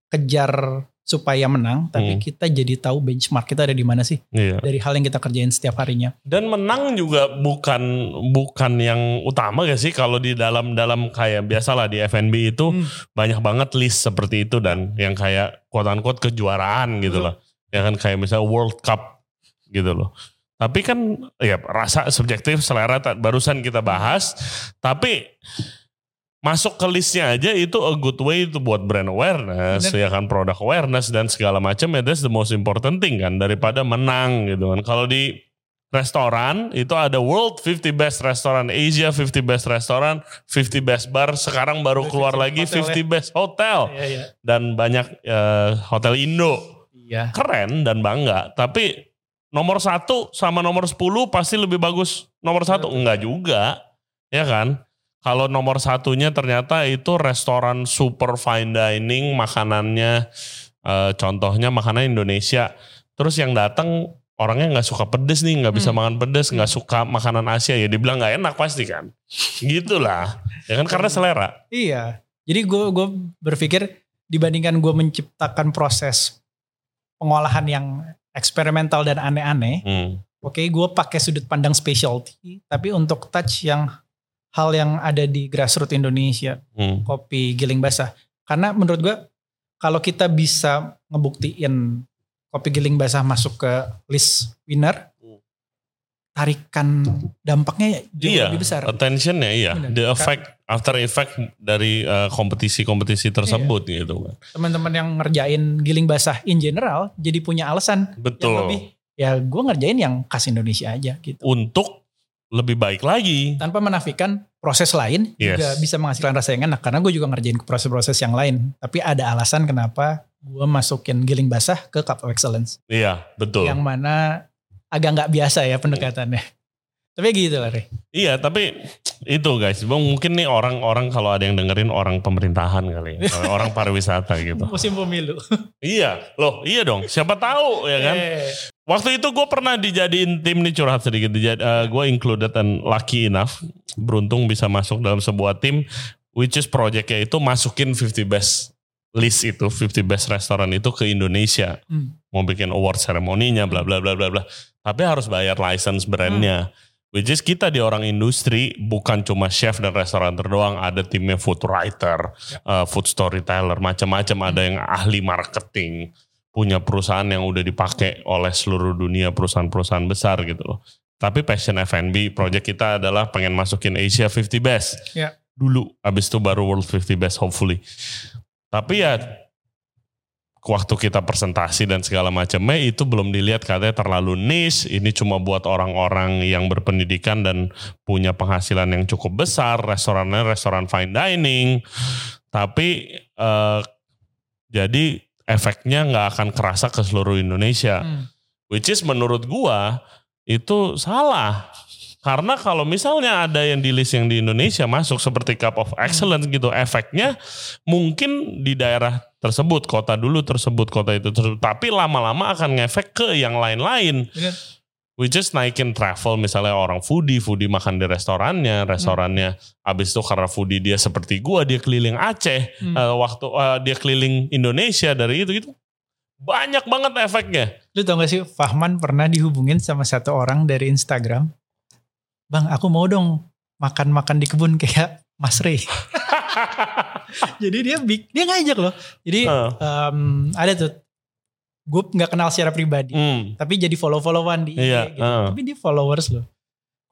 kejar supaya menang, Hmm. tapi kita jadi tahu benchmark kita ada di mana sih Iya. dari hal yang kita kerjain setiap harinya. Dan menang juga bukan bukan yang utama gak sih kalau di dalam dalam kayak biasalah di F&B itu Hmm. banyak banget list seperti itu dan yang kayak quote unquote kejuaraan gitu Betul. loh. Ya kan kayak misalnya World Cup gitu loh. Tapi kan ya rasa subjektif selera barusan kita bahas. Tapi masuk ke listnya aja itu a good way itu buat brand awareness Bener. ya kan? Product awareness dan segala macam ya that's the most important thing kan? Daripada menang gitu kan. Kalau di restoran itu ada World 50 Best Restaurant Asia 50 Best Restaurant 50 Best Bar sekarang baru keluar 50 lagi hotel 50 Best Hotel. Iya, iya. dan banyak eh, hotel Indo. Iya. keren dan bangga. Tapi nomor satu sama nomor 10 pasti lebih bagus nomor satu. Enggak juga ya kan kalau nomor satunya ternyata itu restoran super fine dining makanannya eh, contohnya makanan Indonesia terus yang datang orangnya nggak suka pedes nih, nggak bisa Hmm. makan pedes, nggak suka makanan Asia ya dibilang nggak enak pasti kan. Gitulah. Ya kan karena selera. Iya. Jadi gue gue berpikir dibandingkan gue menciptakan proses pengolahan yang eksperimental dan aneh-aneh, Hmm. oke gue pakai sudut pandang specialty, tapi untuk touch yang hal yang ada di grassroots Indonesia, Hmm. kopi giling basah. Karena menurut gue kalau kita bisa ngebuktiin kopi giling basah masuk ke list winner, Hmm. tarikan dampaknya jauh Iya, lebih besar. attentionnya iya. Benar. The effect, after effect dari uh, kompetisi-kompetisi tersebut Iya. gitu kan. Teman-teman yang ngerjain giling basah in general jadi punya alasan yang Betul. lebih ya gue ngerjain yang khas Indonesia aja gitu. Untuk lebih baik lagi. Tanpa menafikan proses lain Yes. juga bisa menghasilkan rasa yang enak karena gue juga ngerjain proses-proses yang lain. Tapi ada alasan kenapa gue masukin giling basah ke Cup of Excellence. Iya, betul. Yang mana agak nggak biasa ya pendekatannya. Tapi gitu lah Re. Iya, tapi itu guys, mungkin nih orang-orang kalau ada yang dengerin orang pemerintahan kali ya, [laughs] orang pariwisata gitu. Musim pemilu. Iya, loh, iya dong. Siapa tahu ya kan? Eh, Waktu itu gue pernah dijadiin tim nih curhat sedikit. Dijad, eh, gue included and lucky enough, beruntung bisa masuk dalam sebuah tim, which is projectnya itu masukin 50 best list itu, 50 best restoran itu ke Indonesia. hmm. Mau bikin award seremoninya, bla bla bla bla bla. Tapi harus bayar license brandnya. Which is kita di orang industri bukan cuma chef dan restaurateur doang, ada timnya food writer, uh, food storyteller, macam-macam. Ada yang ahli marketing, punya perusahaan yang udah dipakai oleh seluruh dunia perusahaan-perusahaan besar gitu loh. Tapi passion F&B project kita adalah pengen masukin Asia 50 best Ya. dulu, abis itu baru World 50 best hopefully. Tapi ya waktu kita presentasi dan segala macamnya itu belum dilihat katanya terlalu niche. Ini cuma buat orang-orang yang berpendidikan dan punya penghasilan yang cukup besar. Restorannya restoran fine dining. Tapi eh, jadi efeknya nggak akan kerasa ke seluruh Indonesia. Hmm. Which is menurut gua itu salah. Karena kalau misalnya ada yang di list yang di Indonesia masuk seperti Cup of Excellence gitu, efeknya mungkin di daerah tersebut, kota dulu tersebut, kota itu tersebut. Tapi lama-lama akan ngefek ke yang lain-lain. Bener. Which is naikin travel, misalnya orang foodie, foodie makan di restorannya, restorannya habis itu karena foodie dia seperti gua, dia keliling Aceh, Hmm. eh, waktu eh, dia keliling Indonesia dari itu gitu. Banyak banget efeknya. Lu tau gak sih Fahman pernah dihubungin sama satu orang dari Instagram. Bang aku mau dong makan-makan di kebun kayak Mas Rey. [laughs] Jadi dia dia ngajak loh. Jadi Heeh. em, ada tuh gue nggak kenal secara pribadi, Hmm. tapi jadi follow-followan di IG Iya, gitu. heeh. Tapi dia followers loh.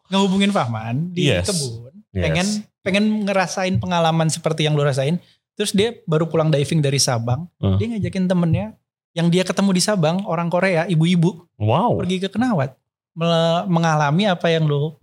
Ngehubungin Fahman di Yes. kebun, Yes. pengen pengen ngerasain pengalaman seperti yang lu rasain. Terus dia baru pulang diving dari Sabang, Hmm. dia ngajakin temennya yang dia ketemu di Sabang, orang Korea, ibu-ibu, Wow. pergi ke Kenawat. Mengalami apa yang lu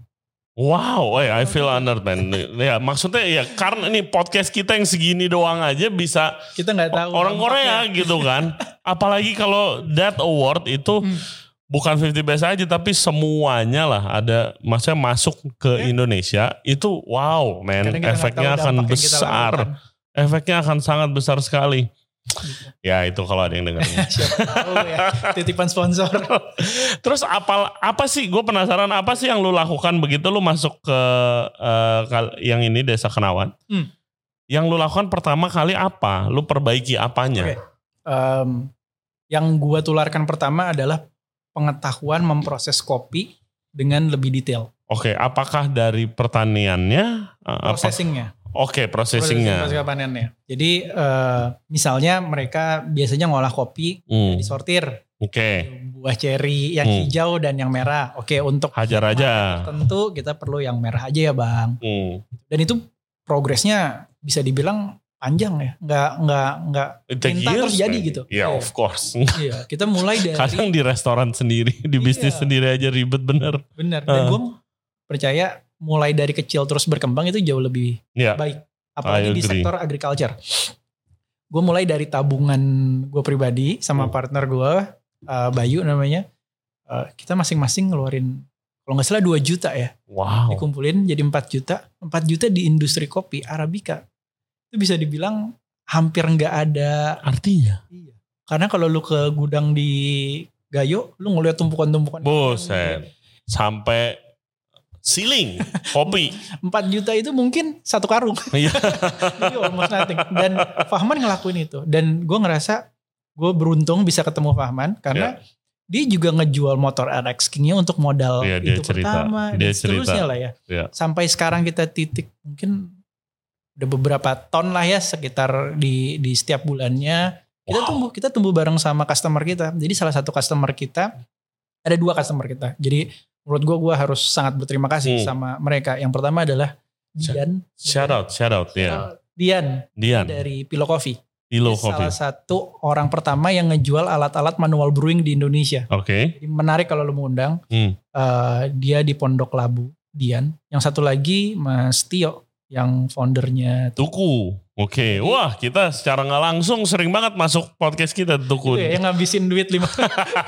Wow, eh, I feel honored man. Ya maksudnya ya karena ini podcast kita yang segini doang aja bisa kita nggak tahu orang Korea dampaknya. gitu kan. Apalagi kalau that award itu Hmm. bukan 50 best aja tapi semuanya lah ada maksudnya masuk ke Ya. Indonesia itu wow man efeknya akan besar. Efeknya akan sangat besar sekali. Ya itu kalau ada yang dengar. [laughs] Siapa tahu ya titipan sponsor. [laughs] Terus apa apa sih? Gue penasaran apa sih yang lu lakukan begitu lu masuk ke kal- yang ini desa Kenawan? Hmm. Yang lu lakukan pertama kali apa? Lu perbaiki apanya? Oke. Em, yang gua tularkan pertama adalah pengetahuan memproses kopi dengan lebih detail. Oke, apakah dari pertaniannya? Eh, Processingnya. Oke, processingnya. Proses panennya. Jadi eh, misalnya mereka biasanya ngolah kopi Hmm, disortir Oke, buah ceri yang Hmm. hijau dan yang merah. Oke untuk hajar aja. tentu kita perlu yang merah aja ya bang. Hmm. Dan itu progresnya bisa dibilang panjang ya. Nggak nggak nggak It take minta terus years, jadi gitu. Ya, Iya. of course. Iya, kita mulai [laughs] dari Kadang di restoran sendiri, di bisnis Iya. sendiri aja ribet bener. benar. Dan Uh. gue percaya mulai dari kecil terus berkembang itu jauh lebih Ya, baik. Apalagi di sektor agriculture. Gue mulai dari tabungan gue pribadi sama Hmm. partner gue, uh, Bayu namanya. Uh, kita masing-masing ngeluarin kalau nggak salah 2 juta ya. wow. Dikumpulin jadi 4 juta. 4 juta di industri kopi Arabica. Itu bisa dibilang hampir nggak ada Artinya? Iya. Karena kalau lu ke gudang di Gayo, lu ngeliat tumpukan-tumpukan. Buset. Sampai ceiling kopi. [laughs] 4 juta itu mungkin satu karung. [laughs] Iya. Jadi [laughs] almost nothing. Dan Fahman ngelakuin itu. Dan gue ngerasa gue beruntung bisa ketemu Fahman karena dia juga ngejual motor RX King-nya untuk modal Iya, dia itu cerita. pertama Dia dan seterusnya cerita. lah ya. Iya. Sampai sekarang kita titik mungkin udah beberapa ton lah ya sekitar di di setiap bulannya. Kita Wow. tumbuh kita tumbuh bareng sama customer kita. Jadi salah satu customer kita ada dua customer kita. Jadi menurut gue gue harus sangat berterima kasih Hmm. sama mereka. Yang pertama adalah Dian. Shout out, shout out. Ya. Dian Dian, dari Pilo Coffee. Ilo Dia Kopi. salah satu orang pertama yang ngejual alat-alat manual brewing di Indonesia. Oke. Jadi menarik kalau lu mau undang. Hmm. Eh, dia di Pondok Labu, Dian. Yang satu lagi Mas Tio yang foundernya Tuku. Oke. Wah, kita secara nggak langsung sering banget masuk podcast kita Tuku. Itu ya, yang ngabisin duit lima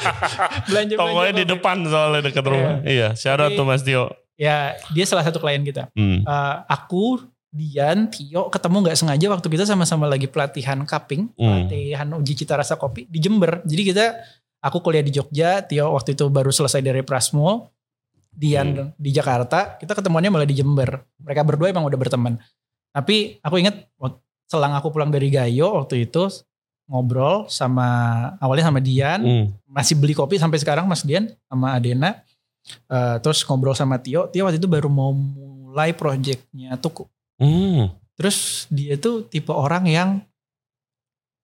[laughs] belanja Tokonya di depan soalnya dekat rumah. Iya, shout out Jadi- tuh Mas Tio. Ya, dia salah satu klien kita. Hmm. Eh, aku, Dian, Tio ketemu nggak sengaja waktu kita sama-sama lagi pelatihan cupping, Hmm. pelatihan uji cita rasa kopi di Jember. Jadi kita, aku kuliah di Jogja, Tio waktu itu baru selesai dari Prasmo, Dian Hmm. di Jakarta, kita ketemuannya malah di Jember. Mereka berdua emang udah berteman. Tapi aku inget selang aku pulang dari Gayo waktu itu ngobrol sama awalnya sama Dian, Hmm. masih beli kopi sampai sekarang Mas Dian sama Adena. Eh, terus ngobrol sama Tio. Tio waktu itu baru mau mulai projectnya Tuku. Hmm. Terus dia tuh tipe orang yang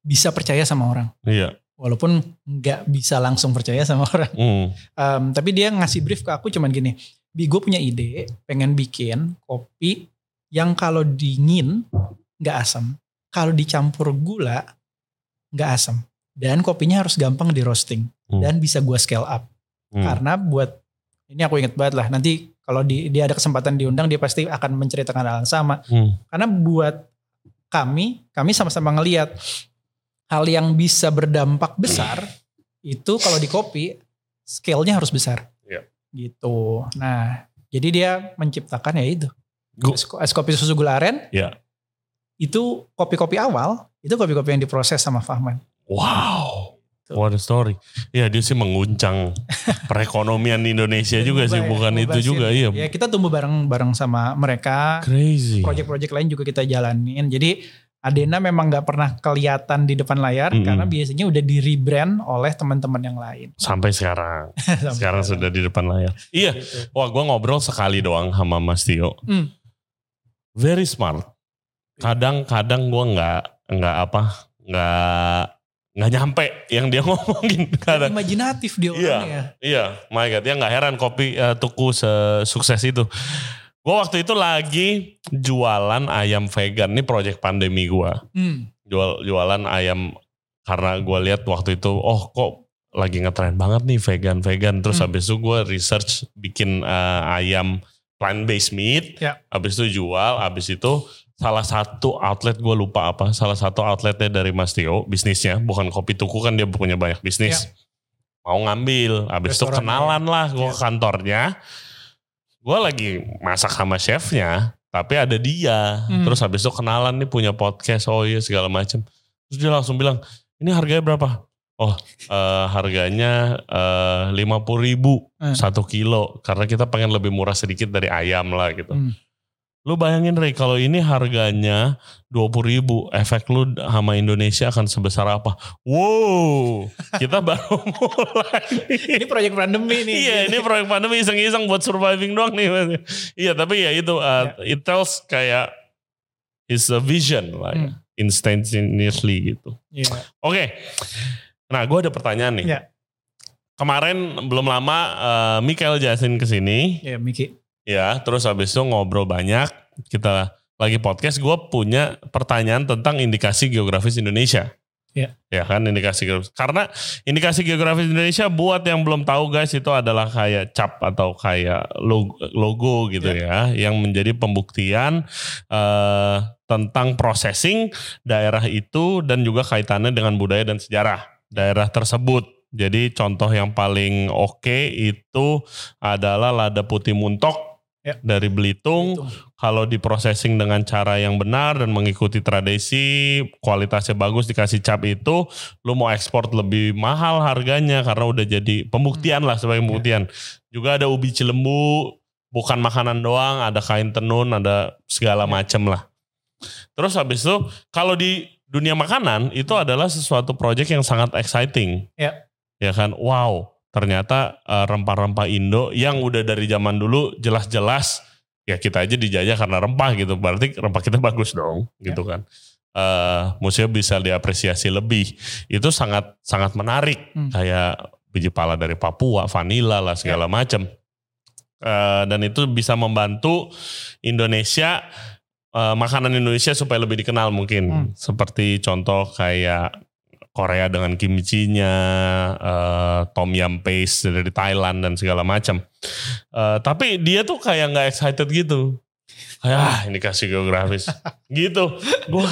bisa percaya sama orang. Iya. Walaupun nggak bisa langsung percaya sama orang. Hmm. Em, tapi dia ngasih brief ke aku cuman gini. Bi gue punya ide pengen bikin kopi yang kalau dingin nggak asam. Kalau dicampur gula nggak asam. Dan kopinya harus gampang di roasting. Hmm. Dan bisa gue scale up. Hmm. Karena buat ini aku inget banget lah. Nanti kalau di, dia ada kesempatan diundang dia pasti akan menceritakan hal yang sama. Hmm. Karena buat kami, kami sama-sama ngelihat hal yang bisa berdampak besar itu kalau di kopi scale-nya harus besar. Iya. Gitu. Nah, jadi dia menciptakan ya itu. Es, es kopi susu gula aren. Iya. Itu kopi-kopi awal, itu kopi-kopi yang diproses sama Fahman. Wow. Tuh. What a story. Ya dia sih menguncang [laughs] perekonomian Indonesia juga sih, Mubah- bukan itu juga. Iya. Ya kita tumbuh bareng-bareng sama mereka. Crazy. Project-project lain juga kita jalanin. Jadi Adena memang nggak pernah kelihatan di depan layar Mm-mm. karena biasanya udah di rebrand oleh teman-teman yang lain. Sampai sekarang. [laughs] Sampai Sekarang sudah di depan layar. Iya. Gitu. Wah gue ngobrol sekali doang sama Mas Tio. Hmm. Very smart. Kadang-kadang gue nggak nggak apa nggak nggak nyampe yang dia [laughs] ngomongin kadang. Imajinatif dia Iya. orangnya. Iya, my god, ya nggak heran kopi eh, tuku sukses itu. Gue waktu itu lagi jualan ayam vegan, ini project pandemi gue. Hmm. Jual jualan ayam karena gue lihat waktu itu, oh kok lagi ngetren banget nih vegan vegan. Terus Hmm. habis itu gue research bikin eh, ayam plant based meat. Ya. Habis itu jual, habis itu salah satu outlet gue lupa apa, salah satu outletnya dari Mas Tio bisnisnya, bukan kopi tuku kan dia punya banyak bisnis. Mau ngambil, habis itu kenalan lah gue Ya. ke kantornya. Gue lagi masak sama chefnya, tapi ada dia. Hmm. Terus habis itu kenalan nih punya podcast, oh iya segala macam. Terus dia langsung bilang, ini harganya berapa? Oh, eh, harganya lima puluh ribu Hmm. satu kilo, karena kita pengen lebih murah sedikit dari ayam lah gitu. Hmm. Lu bayangin Ray, kalau ini harganya 20 ribu, efek lu sama Indonesia akan sebesar apa? Wow, kita [laughs] baru mulai. Ini proyek pandemi nih. Iya, ini proyek pandemi iseng-iseng buat surviving doang nih. Iya, tapi ya itu, uh, it tells kayak is a vision lah ya. Hmm. Instantaneously gitu. Iya. Oke, nah gue ada pertanyaan nih. Iya. Kemarin belum lama uh, Mikael Jasin ke sini. Iya, Miki. Ya, terus habis itu ngobrol banyak. Kita lagi podcast, gue punya pertanyaan tentang indikasi geografis Indonesia. Ya. Ya kan, indikasi geografis. Karena indikasi geografis Indonesia buat yang belum tahu guys, itu adalah kayak cap atau kayak logo, logo gitu ya. Yang menjadi pembuktian eh, tentang processing daerah itu dan juga kaitannya dengan budaya dan sejarah daerah tersebut. Jadi contoh yang paling oke itu adalah Lada Putih Muntok Ya. dari Belitung. Belitung. Kalau diprosesing dengan cara yang benar dan mengikuti tradisi, kualitasnya bagus dikasih cap itu, lu mau ekspor lebih mahal harganya karena udah jadi pembuktian lah sebagai pembuktian. Juga ada ubi cilembu, bukan makanan doang, ada kain tenun, ada segala Ya. macem lah. Terus habis itu kalau di dunia makanan itu adalah sesuatu project yang sangat exciting. Ya. Ya kan? Wow, ternyata eh, rempah-rempah Indo yang udah dari zaman dulu jelas-jelas ya kita aja dijajah karena rempah gitu. Berarti rempah kita [laughs] bagus dong, gitu kan. Eh museum bisa diapresiasi lebih. Itu sangat sangat menarik. Hmm. Kayak biji pala dari Papua, vanila lah segala macam. Eh, dan itu bisa membantu Indonesia eh, makanan Indonesia supaya lebih dikenal mungkin Hmm. seperti contoh kayak Korea dengan kimchi-nya, eh, tom yum paste dari Thailand dan segala macam. Eh, tapi dia tuh kayak nggak excited gitu. Kayak ah ini kasih geografis [laughs] gitu. Gua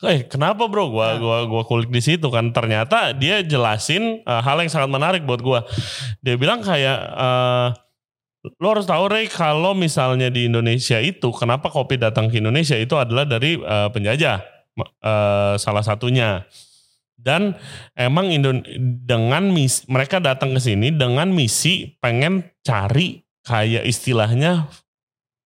Eh, kenapa bro? Gua gua gua kulik di situ kan ternyata dia jelasin eh, hal yang sangat menarik buat gua. Dia bilang kayak eh, lo harus tahu Ray kalau misalnya di Indonesia itu kenapa kopi datang ke Indonesia itu adalah dari eh, penjajah eh, salah satunya. Dan emang Indon dengan misi mereka datang ke sini dengan misi pengen cari kayak istilahnya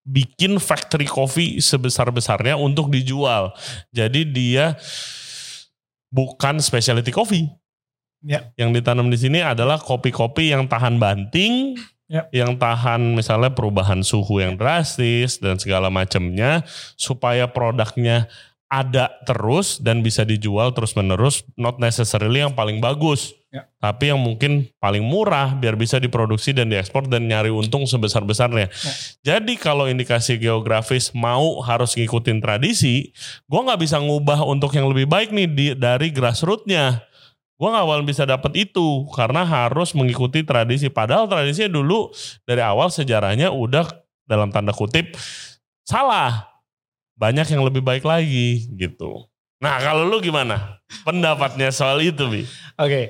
bikin factory coffee sebesar-besarnya untuk dijual. Jadi dia bukan specialty coffee. Ya. Yang ditanam di sini adalah kopi-kopi yang tahan banting, Ya. yang tahan misalnya perubahan suhu yang drastis dan segala macamnya supaya produknya ada terus dan bisa dijual terus-menerus, not necessarily yang paling bagus. Ya. Tapi yang mungkin paling murah biar bisa diproduksi dan diekspor dan nyari untung sebesar-besarnya. Ya. Jadi kalau indikasi geografis mau harus ngikutin tradisi, gua nggak bisa ngubah untuk yang lebih baik nih di, dari grassrootsnya gue gak awal bisa dapat itu karena harus mengikuti tradisi. Padahal tradisinya dulu dari awal sejarahnya udah dalam tanda kutip salah. Banyak yang lebih baik lagi gitu. Nah kalau lu gimana? Pendapatnya soal itu bi. Oke okay.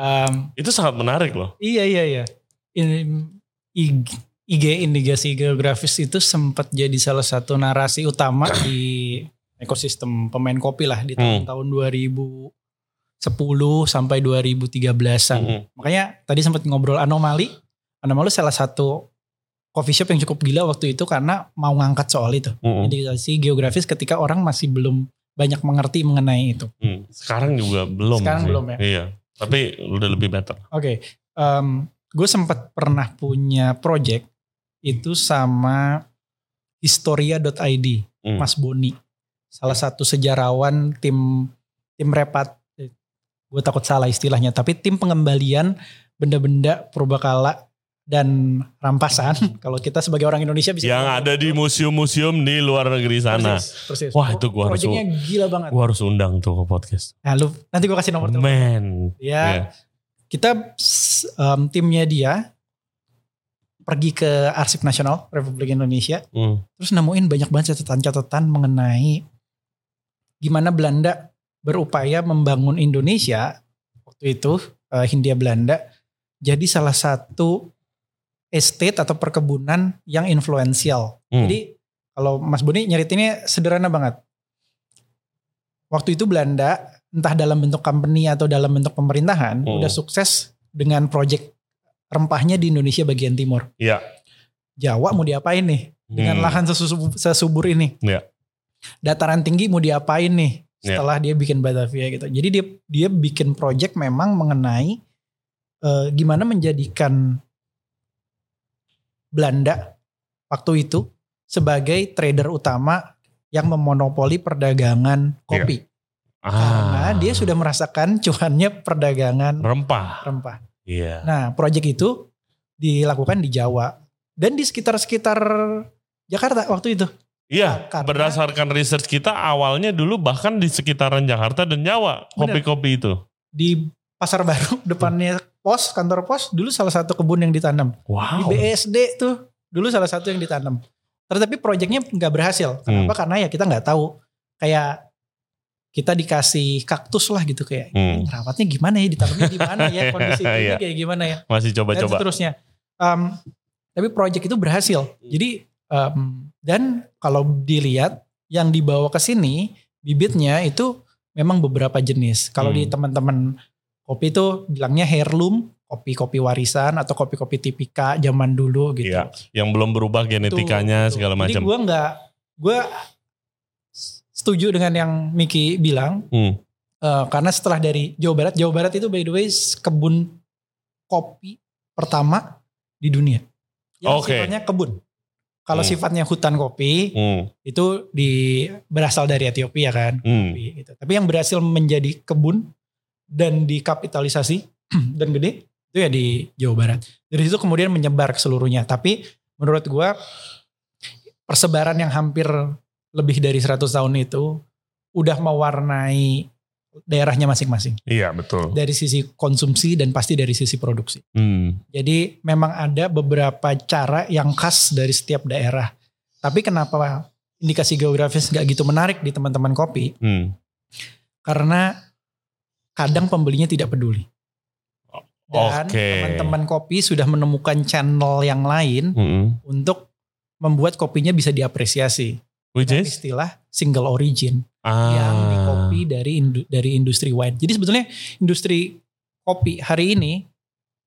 um, itu sangat menarik loh. iya iya iya. Ini IG, IG indikasi geografis itu sempat jadi salah satu narasi utama di ekosistem pemain kopi lah di hmm. tahun-tahun hmm. 2000 10 sampai 2013-an. Mm -hmm. Makanya tadi sempat ngobrol anomali. Anomali salah satu coffee shop yang cukup gila waktu itu karena mau ngangkat soal itu. Mm -hmm. Geografis ketika orang masih belum banyak mengerti mengenai itu. Mm. Sekarang juga belum. Sekarang sih. belum ya. Iya. Tapi udah lebih better. Oke. Okay. Um, gue sempat pernah punya project itu sama historia.id, mm. Mas Boni. Salah satu sejarawan tim tim repat gue takut salah istilahnya, tapi tim pengembalian benda-benda purbakala dan rampasan. [laughs] Kalau kita sebagai orang Indonesia bisa Yang ada di museum-museum di luar negeri sana. Persis, persis. Wah, itu gua harus- gila banget. Harus undang tuh ke podcast. Nah, lu nanti gue kasih nomor telepon. Man. Ya, Iya. kita em, timnya dia pergi ke Arsip Nasional Republik Indonesia, Hmm. terus nemuin banyak banget catatan-catatan mengenai gimana Belanda berupaya membangun Indonesia waktu itu eh, Hindia Belanda jadi salah satu estate atau perkebunan yang influensial. Hmm. Jadi kalau Mas Boni nyeritinnya sederhana banget. Waktu itu Belanda entah dalam bentuk company atau dalam bentuk pemerintahan Hmm. udah sukses dengan project rempahnya di Indonesia bagian timur. Iya. Jawa mau diapain nih dengan Hmm. lahan sesusu- sesubur ini? Iya. Dataran tinggi mau diapain nih Iya. setelah dia bikin Batavia gitu. Jadi dia dia bikin project memang mengenai eh, gimana menjadikan Belanda waktu itu sebagai trader utama yang memonopoli perdagangan kopi. Karena Ah. dia sudah merasakan cuannya perdagangan rempah. rempah. Iya. Nah, proyek itu dilakukan di Jawa dan di sekitar-sekitar Jakarta waktu itu. Iya, Karena- berdasarkan research kita awalnya dulu bahkan di sekitaran Jakarta dan Jawa kopi-kopi itu. Di Pasar Baru [laughs] depannya pos, kantor pos dulu salah satu kebun yang ditanam. Di Wow. BSD tuh dulu salah satu yang ditanam. Tetapi proyeknya nggak berhasil. Hmm. Kenapa? Karena ya kita nggak tahu. Kayak kita dikasih kaktus lah gitu kayak Hmm. rawatnya gimana ya ditanamnya di mana ya [laughs] kondisi Iya. ini kayak gimana ya Masih dan coba-coba. seterusnya. Em, Tapi project itu berhasil. Jadi em, dan kalau dilihat yang dibawa ke sini bibitnya itu memang beberapa jenis. Kalau di Hmm. teman-teman kopi itu bilangnya heirloom, kopi-kopi warisan atau kopi-kopi tipika zaman dulu gitu. Iya, yang belum berubah genetikanya Betul, segala macam. Jadi gue nggak, gue setuju dengan yang Miki bilang. Hmm. eh, karena setelah dari Jawa Barat, Jawa Barat itu by the way kebun kopi pertama di dunia. Yang Oke. sifatnya kebun. Kalau Hmm. sifatnya hutan kopi Hmm. itu di berasal dari Ethiopia kan. Hmm. Kopi gitu. Tapi yang berhasil menjadi kebun dan dikapitalisasi [clears throat] dan gede itu ya di Jawa Barat. Dari situ kemudian menyebar ke seluruhnya. Tapi menurut gua persebaran yang hampir lebih dari 100 tahun itu udah mewarnai daerahnya masing-masing. Iya betul. Dari sisi konsumsi dan pasti dari sisi produksi. Hmm. Jadi memang ada beberapa cara yang khas dari setiap daerah. Tapi kenapa indikasi geografis nggak gitu menarik di teman-teman kopi? Hmm. Karena kadang pembelinya tidak peduli. Dan Oke. teman-teman kopi sudah menemukan channel yang lain Hmm. untuk membuat kopinya bisa diapresiasi. Which is? istilah single origin Ah. yang di kopi dari indu- dari industri wine. Jadi sebetulnya industri kopi hari ini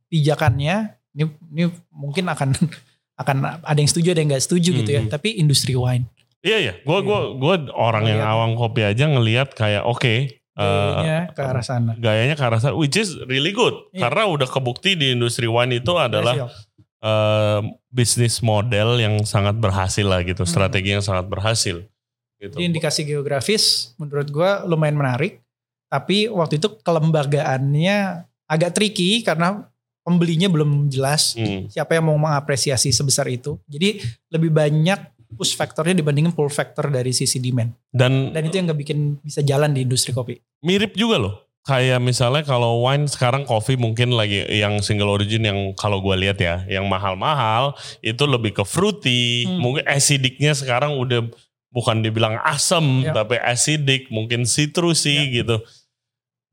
pijakannya ini, ini mungkin akan [laughs] akan ada yang setuju ada yang nggak setuju gitu ya. Mhm. Tapi industri wine Iya iya, gue gua gua orang yang awam kopi aja ngelihat kayak oke, eh, gayanya ke arah sana. gayanya ke arah sana, which is really good Iya. karena udah kebukti di industri wine itu adalah eh, bisnis model yang sangat berhasil lah gitu, Hmm. strategi yang sangat berhasil. Gitu. Jadi indikasi geografis menurut gua lumayan menarik. Tapi waktu itu kelembagaannya agak tricky karena pembelinya belum jelas. Hmm. Siapa yang mau mengapresiasi sebesar itu. Jadi lebih banyak push factornya dibandingin pull factor dari sisi demand. Dan Dan itu yang gak bikin bisa jalan di industri kopi. mirip juga loh. Kayak misalnya kalau wine sekarang coffee mungkin lagi yang single origin yang kalau gue lihat ya, yang mahal-mahal itu lebih ke fruity. Hmm. Mungkin acidicnya sekarang udah bukan dibilang asam, Ya. tapi acidic, mungkin citrusy gitu.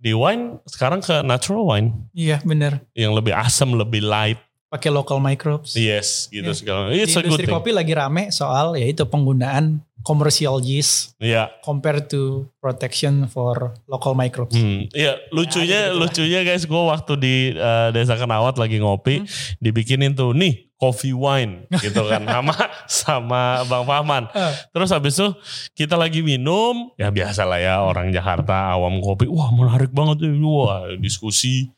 Di wine sekarang ke natural wine Iya bener. yang lebih asam, lebih light. Pakai local microbes. Yes, gitu Ya. segala. Di It's good industri thing. kopi lagi rame soal yaitu penggunaan commercial yeast Iya. compared to protection for local microbes. Hmm, iya lucunya gitu lah. lucunya guys, gue waktu di eh, desa Kenawat lagi ngopi, Hmm. dibikinin tuh nih coffee wine gitu kan [laughs] sama sama Bang Fahman. Eh. Terus habis itu kita lagi minum, ya biasa lah ya orang Jakarta awam kopi, wah menarik banget, tuh. wah diskusi.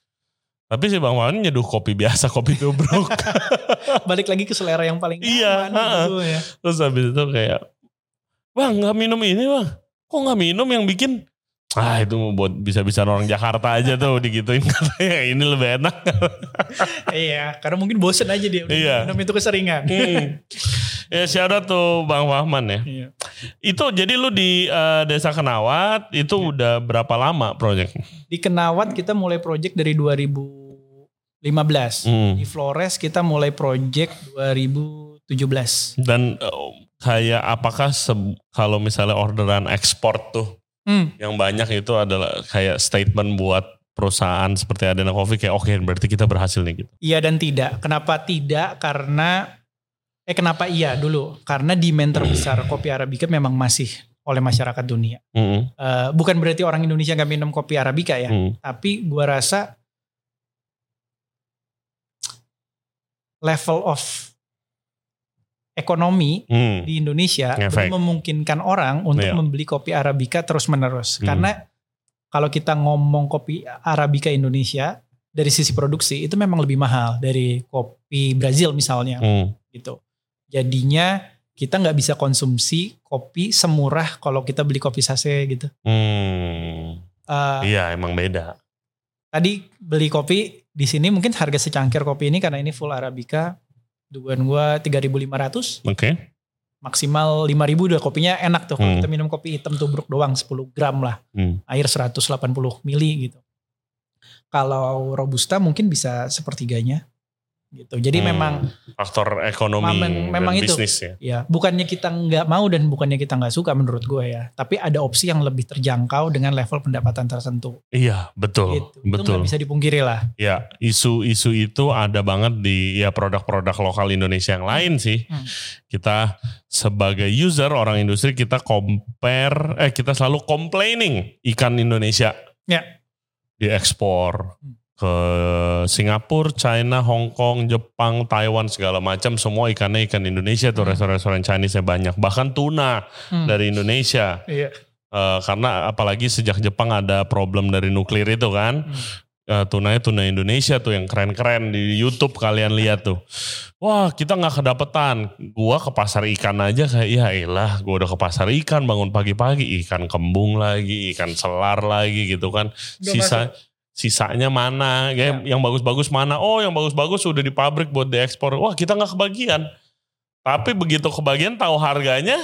Tapi si Bang Fahman nyeduh kopi biasa, kopi tubruk. [laughs] Balik lagi ke selera yang paling Iya, gitu ya. Terus habis itu kayak, bang nggak minum ini bang, kok nggak minum yang bikin? Ah itu buat bisa-bisa orang Jakarta aja tuh digituin [laughs] katanya ini lebih enak. [laughs] iya, karena mungkin bosen aja dia udah Iya. minum itu keseringan. Hmm. ya shout out tuh Bang Fahman ya. Iya. Itu jadi lu di eh, Desa Kenawat itu Iya. udah berapa lama proyek? Di Kenawat kita mulai project dari 2015. Hmm. Di Flores kita mulai project 2017. Dan eh, kayak apakah kalau misalnya orderan ekspor tuh Hmm. yang banyak itu adalah kayak statement buat perusahaan seperti Adena Coffee kayak oke berarti kita berhasil nih gitu. Iya dan tidak. Kenapa tidak? Karena eh kenapa iya dulu? Karena demand terbesar [clears throat] kopi arabica memang masih oleh masyarakat dunia. Hmm. Eh, bukan berarti orang Indonesia nggak minum kopi arabica ya, Hmm. tapi gua rasa level of ekonomi Hmm. di Indonesia belum memungkinkan orang untuk Iya. membeli kopi arabica terus menerus. Hmm. Karena kalau kita ngomong kopi arabica Indonesia dari sisi produksi itu memang lebih mahal dari kopi Brazil misalnya Hmm. gitu. Jadinya kita nggak bisa konsumsi kopi semurah kalau kita beli kopi sase gitu. Hmm. Eh, Iya emang beda. Tadi beli kopi di sini mungkin harga secangkir kopi ini karena ini full arabica dugaan gua 3.500 Oke. maksimal 5.000 udah kopinya enak tuh kalau Hmm. kita minum kopi hitam tubruk doang 10 gram lah Hmm. air 180 mili gitu kalau robusta mungkin bisa sepertiganya gitu. Jadi Hmm. memang Faktor ekonomi Memang- memang dan itu. bisnis ya. ya bukannya kita nggak mau dan bukannya kita nggak suka menurut gue ya. Tapi ada opsi yang lebih terjangkau dengan level pendapatan tertentu. Iya, betul. gitu. Itu Betul. nggak bisa dipungkiri lah. Ya, isu-isu itu ada banget di ya produk-produk lokal Indonesia yang lain sih. Hmm. Kita sebagai user orang industri kita compare eh kita selalu complaining ikan Indonesia Ya. diekspor Hmm. Ke Singapura, China, Hong Kong, Jepang, Taiwan segala macam semua ikannya ikan Indonesia tuh Hmm. restoran-restoran Chinese banyak. Bahkan tuna Hmm. dari Indonesia. Iya. Eh, karena apalagi sejak Jepang ada problem dari nuklir itu kan. Hmm. Eh, tunanya tuna Indonesia tuh yang keren-keren di YouTube kalian lihat tuh. Wah kita nggak kedapetan. Gua ke pasar ikan aja kayak ya elah gua udah ke pasar ikan bangun pagi-pagi ikan kembung lagi, ikan selar lagi gitu kan. Sisa sisanya mana? Kayak Ya. yang bagus-bagus mana? Oh yang bagus-bagus udah di pabrik buat diekspor. Wah kita nggak kebagian. Tapi begitu kebagian tahu harganya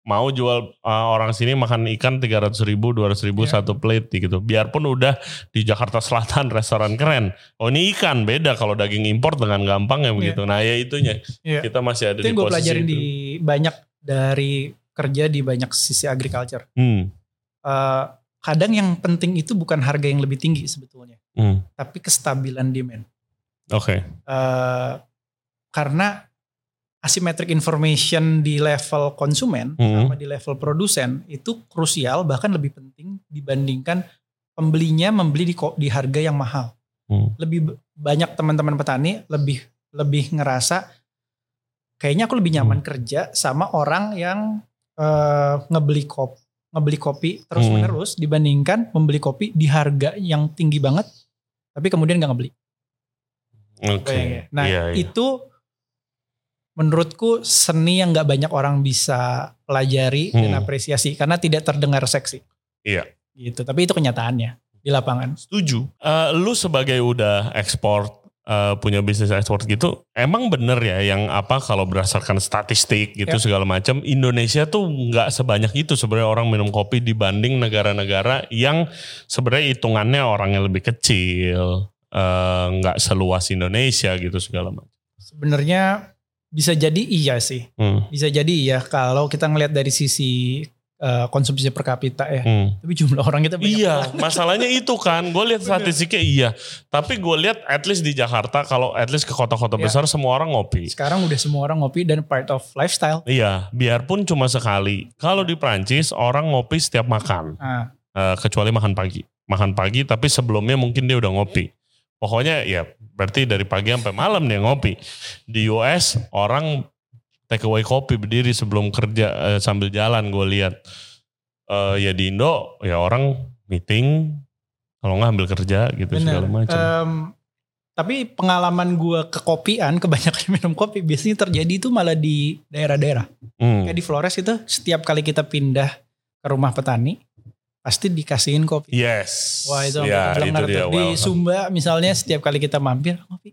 mau jual uh, orang sini makan ikan 300 ribu, 200 ribu Ya. satu plate gitu. Biarpun udah di Jakarta Selatan [laughs] restoran keren. Oh ini ikan beda kalau daging impor dengan gampang ya begitu. Nah ya itunya Iya. kita masih ada Itu di gue posisi pelajarin itu. di banyak dari kerja di banyak sisi agriculture. Hmm, Eh, kadang yang penting itu bukan harga yang lebih tinggi sebetulnya, hmm, tapi kestabilan demand. Oke. Eh, karena asymmetric information di level konsumen Hmm. sama di level produsen itu krusial bahkan lebih penting dibandingkan pembelinya membeli di di harga yang mahal. Hmm. Lebih banyak teman-teman petani lebih lebih ngerasa kayaknya aku lebih nyaman kerja sama orang yang eh, ngebeli kopi ngebeli kopi terus Hmm. menerus dibandingkan membeli kopi di harga yang tinggi banget tapi kemudian nggak ngebeli. Oke. Bayangin. Nah Iya, iya. itu menurutku seni yang nggak banyak orang bisa pelajari dan Hmm. apresiasi karena tidak terdengar seksi. Iya. Gitu. Tapi itu kenyataannya di lapangan. Setuju. Eh, lu sebagai udah ekspor eh, punya bisnis ekspor gitu, emang bener ya yang apa kalau berdasarkan statistik gitu Ya. segala macam, Indonesia tuh nggak sebanyak itu sebenarnya orang minum kopi dibanding negara-negara yang sebenarnya hitungannya orangnya lebih kecil, eh, nggak seluas Indonesia gitu segala macam. Sebenarnya bisa jadi iya sih. Hmm, Bisa jadi iya kalau kita ngelihat dari sisi eh, konsumsi per kapita ya. hmm. Tapi jumlah orang kita banyak Iya, banget. masalahnya itu kan. Gue lihat statistiknya iya. Tapi gue lihat at least di Jakarta, kalau at least ke kota-kota Ya. besar semua orang ngopi. Sekarang udah semua orang ngopi dan part of lifestyle. Iya, biarpun cuma sekali. Kalau di Prancis orang ngopi setiap makan, Nah, Eh, kecuali makan pagi. Makan pagi, tapi sebelumnya mungkin dia udah ngopi. Pokoknya ya berarti dari pagi sampai malam dia ngopi. Di US orang take away kopi berdiri sebelum kerja eh, sambil jalan gue lihat. Eh, ya di Indo ya orang meeting kalau nggak ambil kerja gitu bener. segala macam. Em, tapi pengalaman gue kekopian, [laughs] kebanyakan minum kopi biasanya terjadi itu malah di daerah-daerah. Hmm. Kayak di Flores itu setiap kali kita pindah ke rumah petani pasti dikasihin kopi. Yes. Wah itu sampai ya, itu dia. Di. Sumba misalnya setiap kali kita mampir ngopi.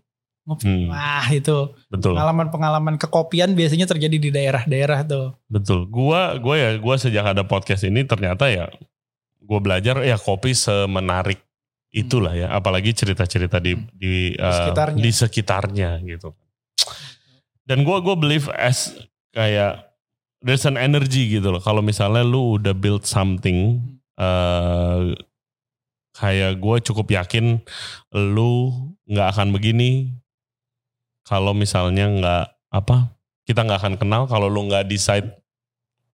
Ngopi. Hmm, Wah itu betul. pengalaman-pengalaman kekopian biasanya terjadi di daerah-daerah tuh. Betul. Gua gua ya gua sejak ada podcast ini ternyata ya gua belajar ya kopi semenarik itulah ya apalagi cerita-cerita di di, uh, sekitarnya. di sekitarnya gitu. Dan gua gua believe as kayak there's an energy gitu loh. Kalau misalnya lu udah build something uh, kayak gue cukup yakin lu nggak akan begini kalau misalnya nggak apa kita nggak akan kenal kalau lu nggak decide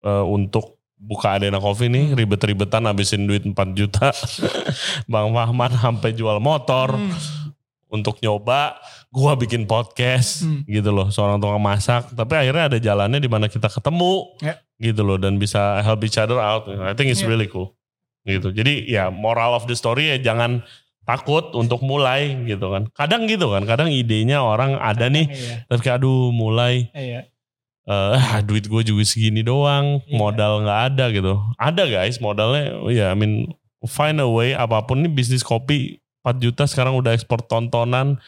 eh, untuk buka Adena Coffee nih Hmm. ribet-ribetan habisin duit 4 juta [laughs] Bang Fahman sampai jual motor Hmm. untuk nyoba gua bikin podcast Hmm. gitu loh seorang tukang masak tapi akhirnya ada jalannya di mana kita ketemu Ya. gitu loh dan bisa help each other out I think it's Ya. really cool gitu jadi ya moral of the story ya jangan takut untuk mulai gitu kan. Kadang gitu kan kadang idenya orang ada nih Iya, tapi kayak aduh mulai. Iya. eh ah, duit gue juga segini doang Iya. modal nggak ada gitu. Ada guys modalnya oh ya I mean find a way apa pun nih bisnis kopi 4 juta sekarang udah ekspor tontonan.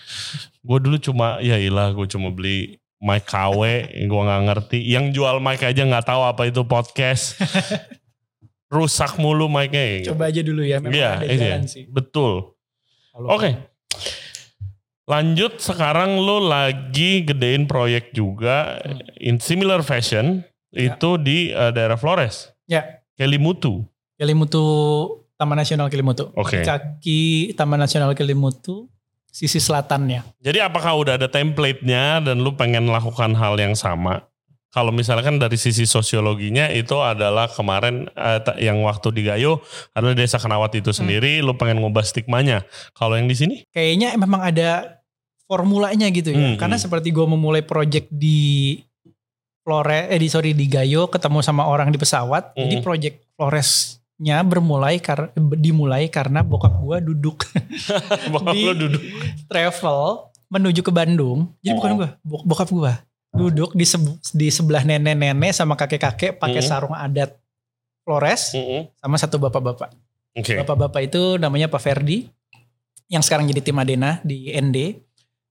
Gue dulu cuma ya ilah gue cuma beli mic KW gue nggak ngerti. Yang jual mic aja nggak tahu apa itu podcast. [laughs] Rusak mulu mic-nya Coba aja dulu ya memang Iya, ada iya. jalan sih. betul Oke. Lanjut sekarang lo lagi gedein proyek juga Hmm. in similar fashion Ya. itu di eh, daerah Flores. Ya. Kelimutu. Kelimutu Taman Nasional Kelimutu. Oke. Di Kaki Taman Nasional Kelimutu sisi selatannya. Jadi apakah udah ada template-nya dan lu pengen melakukan hal yang sama? Kalau misalkan dari sisi sosiologinya itu adalah kemarin eh, yang waktu di Gayo adalah desa Kenawat itu sendiri, lu pengen ngubah stigmanya. Kalau yang di sini? Kayaknya memang ada formulanya gitu ya. Hmm, Karena hmm. seperti gue memulai project di Flores, eh di sorry di Gayo ketemu sama orang di pesawat. Jadi Hmm. project Floresnya bermulai karena dimulai karena bokap gue duduk [laughs] Bokap Di- lu duduk. travel menuju ke Bandung. Jadi bukan Oh. gue, bok- bokap gue duduk di seb- di sebelah nenek-nenek sama kakek-kakek pakai Hmm. sarung adat Flores Mm-mm. sama satu bapak-bapak. Oke. Bapak-bapak itu namanya Pak Ferdi yang sekarang jadi tim Adena di ND.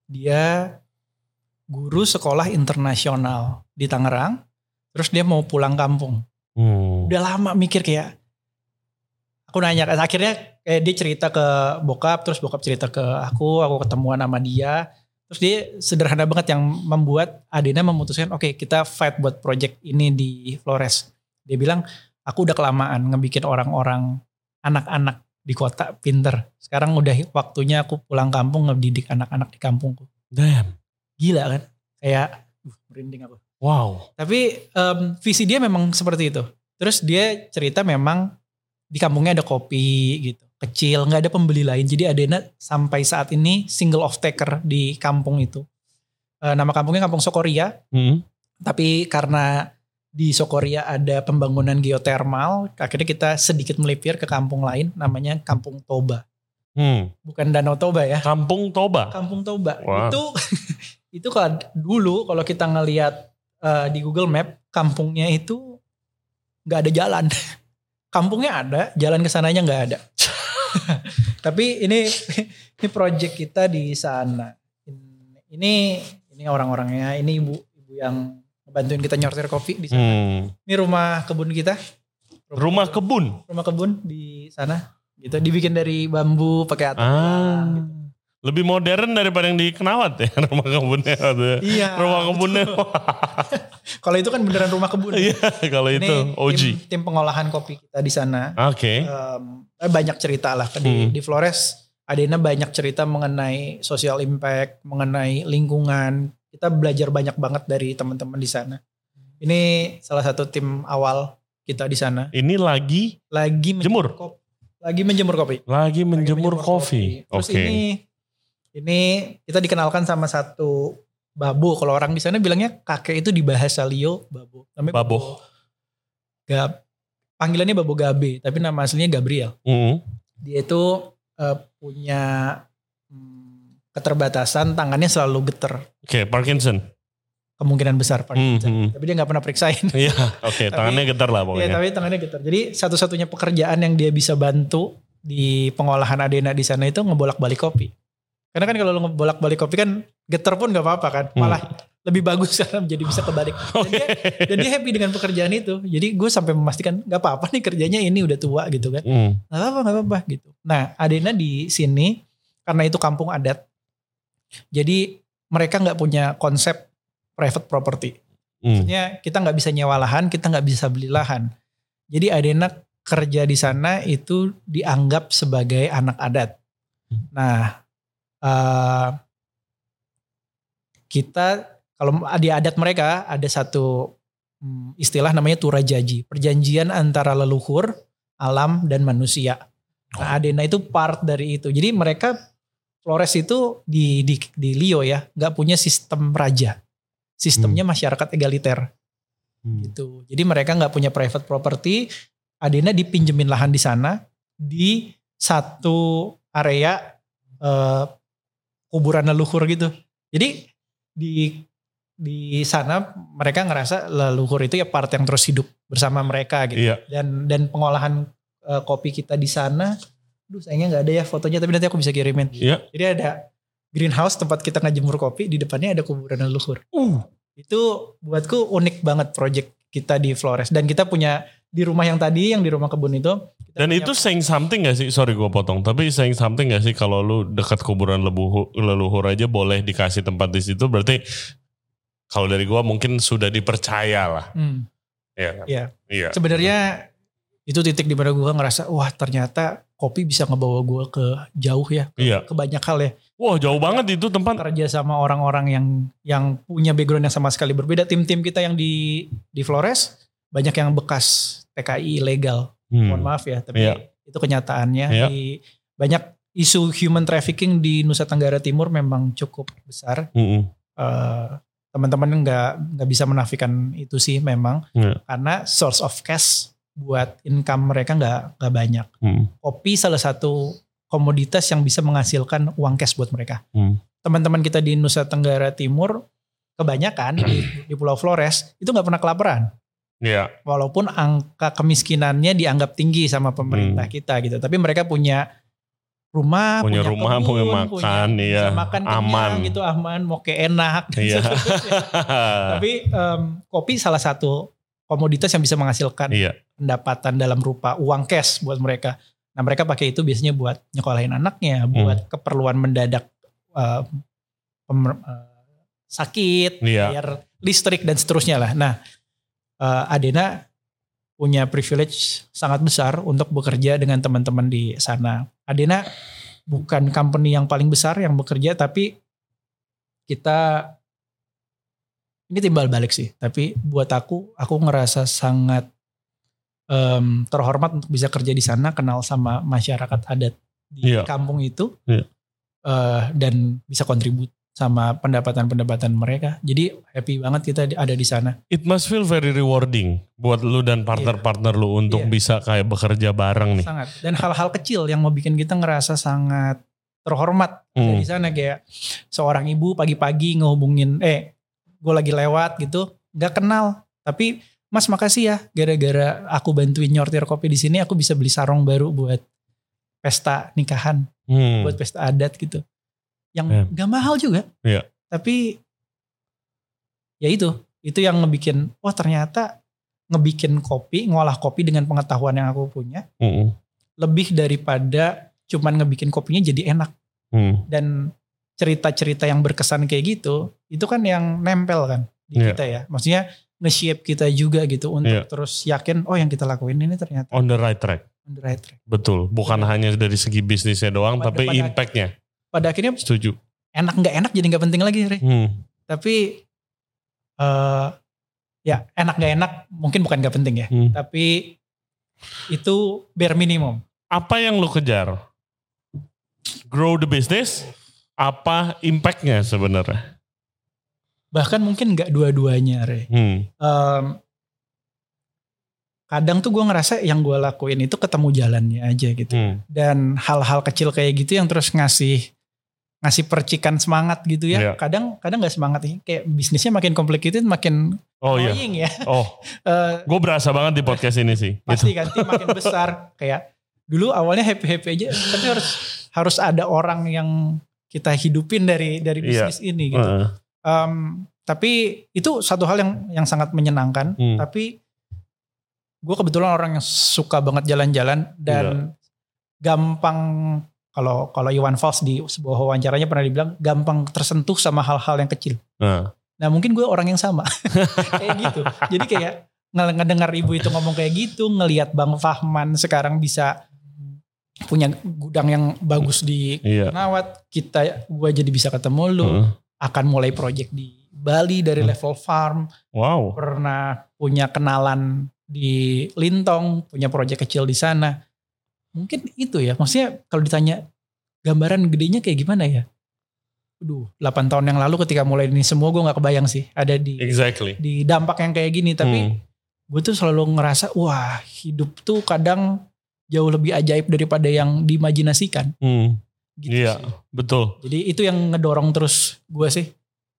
Dia guru sekolah internasional di Tangerang. Terus dia mau pulang kampung. Hmm. Udah lama mikir kayak aku nanya akhirnya kayak dia cerita ke bokap terus bokap cerita ke aku, aku ketemuan sama dia. Terus dia sederhana banget yang membuat Adena memutuskan oke kita fight buat project ini di Flores. Dia bilang aku udah kelamaan ngebikin orang-orang anak-anak di kota pinter. Sekarang udah waktunya aku pulang kampung ngedidik anak-anak di kampungku. Damn. Gila kan? Kayak uh, merinding aku. Wow. Tapi em, visi dia memang seperti itu. Terus dia cerita memang di kampungnya ada kopi gitu. Kecil, nggak ada pembeli lain. Jadi Adena sampai saat ini single off taker di kampung itu. Eh, nama kampungnya Kampung Sokoria. Hmm. Tapi karena di Sokoria ada pembangunan geotermal, akhirnya kita sedikit melipir ke kampung lain namanya Kampung Toba. Hmm. Bukan Danau Toba ya. Kampung Toba. Kampung Toba. Wah. Itu [laughs] itu kan dulu kalau kita ngelihat eh, di Google Map kampungnya itu nggak ada jalan. [laughs] Kampungnya ada, jalan ke sananya nggak ada. [laughs] Tapi ini ini project kita di sana. Ini ini orang-orangnya, ini ibu ibu yang bantuin kita nyortir kopi di sana. Hmm. Ini rumah kebun kita. Rumah kebun. rumah kebun di sana. Gitu, dibikin dari bambu pakai atap. Ah. gitu. Lebih modern daripada yang di Kenawat ya [laughs] rumah kebunnya. waktu. Iya. Rumah kebunnya. [laughs] Kalau itu kan beneran rumah kebun. Iya kalau Ini itu OG. Tim, tim pengolahan kopi kita di sana. Oke. Em, eh, banyak cerita lah di, Hmm. di Flores. Adena banyak cerita mengenai social impact, mengenai lingkungan. Kita belajar banyak banget dari teman-teman di sana. Ini salah satu tim awal kita di sana. Ini lagi Lagi menjemur Jemur? kopi. Lagi menjemur kopi. lagi Lagi menjemur kopi. Terus Oke. ini ini kita dikenalkan sama satu babo. Kalau orang di sana bilangnya kakek itu di bahasa Leo babo. Namanya Babo. Gab, panggilannya Babo Gabe, tapi nama aslinya Gabriel. Mm. Dia itu eh, punya hmm, keterbatasan, tangannya selalu geter. Oke, Parkinson. Kemungkinan besar Parkinson. Hmm, hmm. Tapi dia nggak pernah periksain. [laughs] Iya, oke, tangannya getar lah Iya, pokoknya. tapi tangannya getar. Jadi satu-satunya pekerjaan yang dia bisa bantu di pengolahan adena di sana itu ngebolak-balik kopi. Karena kan kalau lu ngebolak-balik kopi kan getar pun nggak apa-apa kan. Hmm. Malah lebih bagus [laughs] karena jadi bisa kebalik. Dan dia, dan dia happy dengan pekerjaan itu. Jadi gue sampai memastikan nggak apa-apa nih kerjanya ini udah tua gitu kan. Hmm. Nggak apa-apa, nggak apa-apa gitu. Nah adena di sini karena itu kampung adat. Jadi mereka nggak punya konsep private property. Hmm. Maksudnya kita nggak bisa nyewa lahan, kita nggak bisa beli lahan. Jadi Adena kerja di sana itu dianggap sebagai anak adat. Hmm. Nah, eh, kita kalau di adat mereka ada satu hmm, istilah namanya turajaji, perjanjian antara leluhur, alam dan manusia. Nah, Adena itu part dari itu. Jadi mereka Flores itu di di, di Leo ya, nggak punya sistem raja sistemnya masyarakat egaliter Hmm. gitu. Jadi mereka nggak punya private property. Adena dipinjemin lahan di sana di satu area eh, kuburan leluhur gitu. Jadi di di sana mereka ngerasa leluhur itu ya part yang terus hidup bersama mereka gitu. Iya. Dan dan pengolahan eh, kopi kita di sana, duh sayangnya nggak ada ya fotonya tapi nanti aku bisa kirimin. Iya. Jadi ada greenhouse tempat kita ngejemur kopi, di depannya ada kuburan leluhur. Uh. Itu buatku unik banget project kita di Flores dan kita punya di rumah yang tadi, yang di rumah kebun itu. Dan punya- itu saying something gak sih? Sorry gue potong. Tapi saying something gak sih kalau lu dekat kuburan leluhur, leluhur aja boleh dikasih tempat di situ. Berarti kalau dari gue mungkin sudah dipercaya lah. Hmm, Iya. kan? Iya. Iya. sebenarnya itu titik di mana gue ngerasa, wah ternyata kopi bisa ngebawa gue ke jauh ya, Iya. ke banyak hal ya. Wah jauh banget itu tempat. Kerja sama orang-orang yang yang punya background yang sama sekali berbeda. Tim-tim kita yang di di Flores banyak yang bekas TKI ilegal. Hmm. Mohon maaf ya, tapi Iya. itu kenyataannya Iya. di banyak isu human trafficking di Nusa Tenggara Timur memang cukup besar. Mm-mm. Eh, teman-teman nggak nggak bisa menafikan itu sih memang Iya. karena source of cash buat income mereka nggak nggak banyak. Mm. Kopi salah satu komoditas yang bisa menghasilkan uang cash buat mereka. Hmm. Teman-teman kita di Nusa Tenggara Timur kebanyakan di, di Pulau Flores itu nggak pernah kelaparan Iya. walaupun angka kemiskinannya dianggap tinggi sama pemerintah kita gitu tapi mereka punya rumah Punya rumah, kebun, punya makan, iya. bisa makan kenyang Aman. gitu aman mau kayak enak Iya. [laughs] tapi em, kopi salah satu komoditas yang bisa menghasilkan Iya. pendapatan dalam rupa uang cash buat mereka nah mereka pakai itu biasanya buat nyekolahin anaknya Hmm. buat keperluan mendadak pemer- eh, sakit Iya. bayar listrik dan seterusnya lah. Nah, eh, Adena punya privilege sangat besar untuk bekerja dengan teman-teman di sana. Adena bukan company yang paling besar yang bekerja, tapi kita ini timbal balik sih. Tapi buat aku, aku ngerasa sangat em, terhormat untuk bisa kerja di sana, kenal sama masyarakat adat di Iya. kampung itu, Iya. eh, dan bisa kontribut sama pendapatan-pendapatan mereka. Jadi happy banget kita ada di sana. It must feel very rewarding buat lu dan partner-partner lu untuk Iya. bisa kayak bekerja bareng nih. Sangat. Dan hal-hal kecil yang mau bikin kita ngerasa sangat terhormat Hmm. di sana kayak seorang ibu pagi-pagi ngehubungin eh gue lagi lewat gitu nggak kenal tapi mas makasih ya gara-gara aku bantuin nyortir kopi di sini aku bisa beli sarung baru buat pesta nikahan Hmm. buat pesta adat gitu yang Ya. nggak mahal juga Iya. tapi ya itu itu yang ngebikin wah ternyata ngebikin kopi ngolah kopi dengan pengetahuan yang aku punya Mm-mm. lebih daripada cuman ngebikin kopinya jadi enak Hmm. dan cerita-cerita yang berkesan kayak gitu itu kan yang nempel kan di Iya. kita ya maksudnya nge-shape kita juga gitu untuk Iya. terus yakin oh yang kita lakuin ini ternyata On the right track. on the right track Betul. Bukan hanya dari segi bisnisnya doang, Pada- tapi impactnya. Pada akhirnya Setuju. enak nggak enak jadi nggak penting lagi Re. Hmm. tapi eh ya enak nggak enak mungkin bukan nggak penting ya Hmm. tapi itu bare minimum Apa yang lu kejar? Grow the business? Apa impactnya sebenarnya? bahkan mungkin nggak dua-duanya Re. Hmm. Em, kadang tuh gue ngerasa yang gue lakuin itu ketemu jalannya aja gitu Hmm. dan hal-hal kecil kayak gitu yang terus ngasih ngasih percikan semangat gitu ya Iya. kadang kadang nggak semangat nih kayak bisnisnya makin complicated makin Oh iya. annoying ya Oh, [laughs] Eh, gue berasa banget di podcast ini sih. pasti Gitu. kan tim makin besar kayak dulu awalnya happy happy aja tapi harus harus ada orang yang kita hidupin dari dari Iya. bisnis ini gitu Heeh. Em, tapi itu satu hal yang yang sangat menyenangkan Hmm. tapi gue kebetulan orang yang suka banget jalan-jalan dan Iya. gampang kalau kalau Iwan Fals di sebuah wawancaranya pernah dibilang gampang tersentuh sama hal-hal yang kecil Nah, nah mungkin gue orang yang sama [laughs] kayak gitu jadi kayak nge- ngedengar ibu itu ngomong kayak gitu ngelihat Bang Fahman sekarang bisa punya gudang yang bagus di iya. Nawat kita gue jadi bisa ketemu lu Heeh. akan mulai project di Bali dari Hmm. level farm Wow. pernah punya kenalan di Lintong punya project kecil di sana mungkin itu ya maksudnya kalau ditanya gambaran gedenya kayak gimana ya Aduh, 8 tahun yang lalu ketika mulai ini semua gue nggak kebayang sih ada di Exactly. di dampak yang kayak gini tapi Hmm. gue tuh selalu ngerasa wah hidup tuh kadang jauh lebih ajaib daripada yang diimajinasikan Hmm. gitu Iya, sih. betul. Jadi itu yang ngedorong terus gue sih.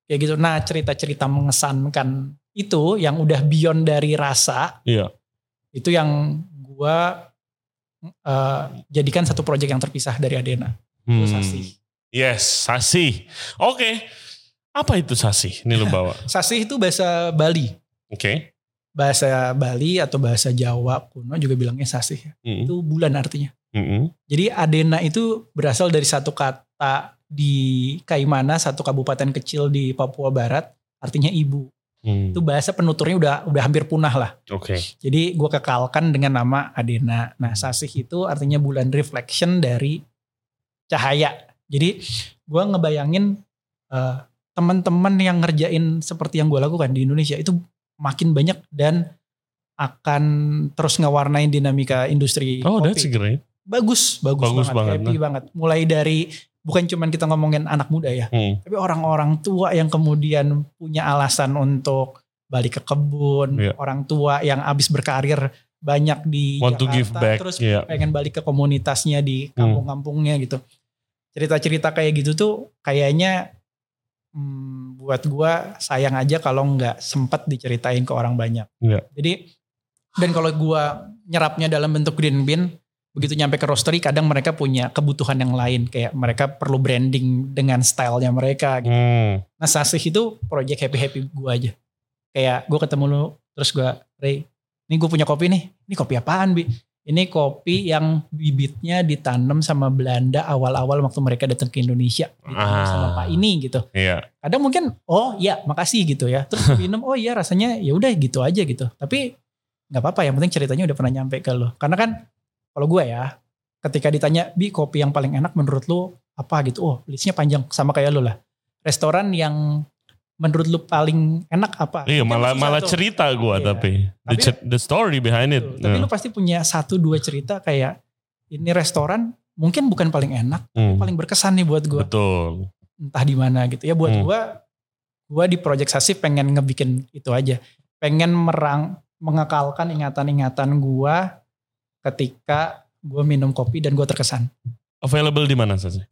Kayak gitu. Nah cerita-cerita mengesankan itu yang udah beyond dari rasa. Iya. Itu yang gue eh, jadikan satu proyek yang terpisah dari Adena. Itu Hmm. Sasi. Yes, sasi. Oke. Apa itu sasi? Ini lu bawa. [laughs] Sasi itu bahasa Bali. Oke. bahasa Bali atau bahasa Jawa kuno juga bilangnya sasih. ya. Mm-mm. Itu bulan artinya. Mm-mm. Jadi Adena itu berasal dari satu kata di Kaimana, satu kabupaten kecil di Papua Barat, artinya ibu. Mm. Itu bahasa penuturnya udah udah hampir punah lah. Oke. Jadi gue kekalkan dengan nama Adena. Nah sasih itu artinya bulan reflection dari cahaya. Jadi gue ngebayangin eh, teman-teman yang ngerjain seperti yang gue lakukan di Indonesia itu makin banyak dan akan terus ngewarnain dinamika industri Oh, kopi. that's great. Bagus, bagus, Bagus banget, banget, happy banget. Mulai dari bukan cuman kita ngomongin anak muda ya, Hmm. tapi orang-orang tua yang kemudian punya alasan untuk balik ke kebun, Iya. orang tua yang abis berkarir banyak di Want to Jakarta, give back. terus Iya. pengen balik ke komunitasnya di kampung-kampungnya gitu. Cerita-cerita kayak gitu tuh kayaknya hmm, buat gua sayang aja kalau nggak sempat diceritain ke orang banyak. Iya. Jadi dan kalau gua nyerapnya dalam bentuk green bean, begitu nyampe ke roastery kadang mereka punya kebutuhan yang lain kayak mereka perlu branding dengan stylenya mereka gitu. Hmm. Nah Sasih itu project happy-happy gue aja. Kayak gue ketemu lu, terus gue, Ray, ini gue punya kopi nih. Ini kopi apaan, Bi? Ini kopi yang bibitnya ditanam sama Belanda awal-awal waktu mereka datang ke Indonesia. Ditanam Ah. sama Pak ini gitu. Iya. Kadang mungkin, oh iya makasih gitu ya. Terus [laughs] minum, oh iya rasanya ya udah gitu aja gitu. Tapi nggak apa-apa, yang penting ceritanya udah pernah nyampe ke lo. Karena kan kalau gue ya, ketika ditanya, Bi kopi yang paling enak menurut lu apa gitu. Oh listnya panjang sama kayak lu lah. Restoran yang menurut lu paling enak apa? Iya, malah malah tuh. cerita gua Iya. tapi the, Tapi- cer- the story behind it. Tapi Iya. lu pasti punya satu dua cerita kayak ini restoran mungkin bukan paling enak, Hmm. paling berkesan nih buat gue. Betul. Entah di mana gitu ya. Buat Hmm. gue, gue di Project Sasif pengen ngebikin itu aja. Pengen merang, mengekalkan ingatan-ingatan gue ketika gue minum kopi dan gue terkesan. Available di mana saja?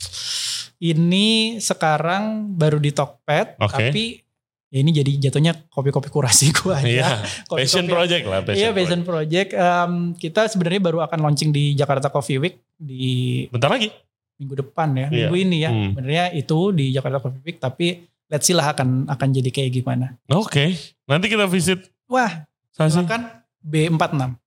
Ini sekarang baru di Tokped, Oke. tapi ya ini jadi jatuhnya kopi-kopi kurasi gue aja. Iya. Kopi-kopi Passion project lah. Passion Iya project. Passion Project. Em, kita sebenarnya baru akan launching di Jakarta Coffee Week di Bentar lagi. minggu depan ya, Iya. minggu ini ya. Hmm. Sebenarnya itu di Jakarta Coffee Week, tapi let's see lah akan akan jadi kayak gimana. Oke. Nanti kita visit Wah, silakan B46.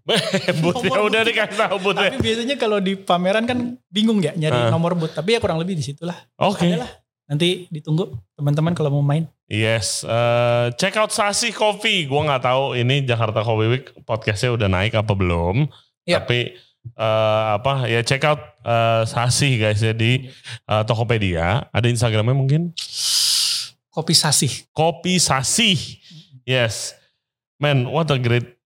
[laughs] Boothnya Nomor udah booth. dikasih tahu boothnya. Tapi biasanya kalau di pameran kan bingung ya nyari Ah. nomor booth. Tapi ya kurang lebih di situlah. Oke. Lah. Nanti ditunggu teman-teman kalau mau main. Yes, eh, check out Sasi Coffee. Gua nggak tahu ini Jakarta Coffee Week podcastnya udah naik apa belum. Iya. Tapi eh, apa ya check out eh, Sasi guys ya di eh, Tokopedia. Ada Instagramnya mungkin. Kopi Sasih. Kopi Sasi. Yes, man, what a great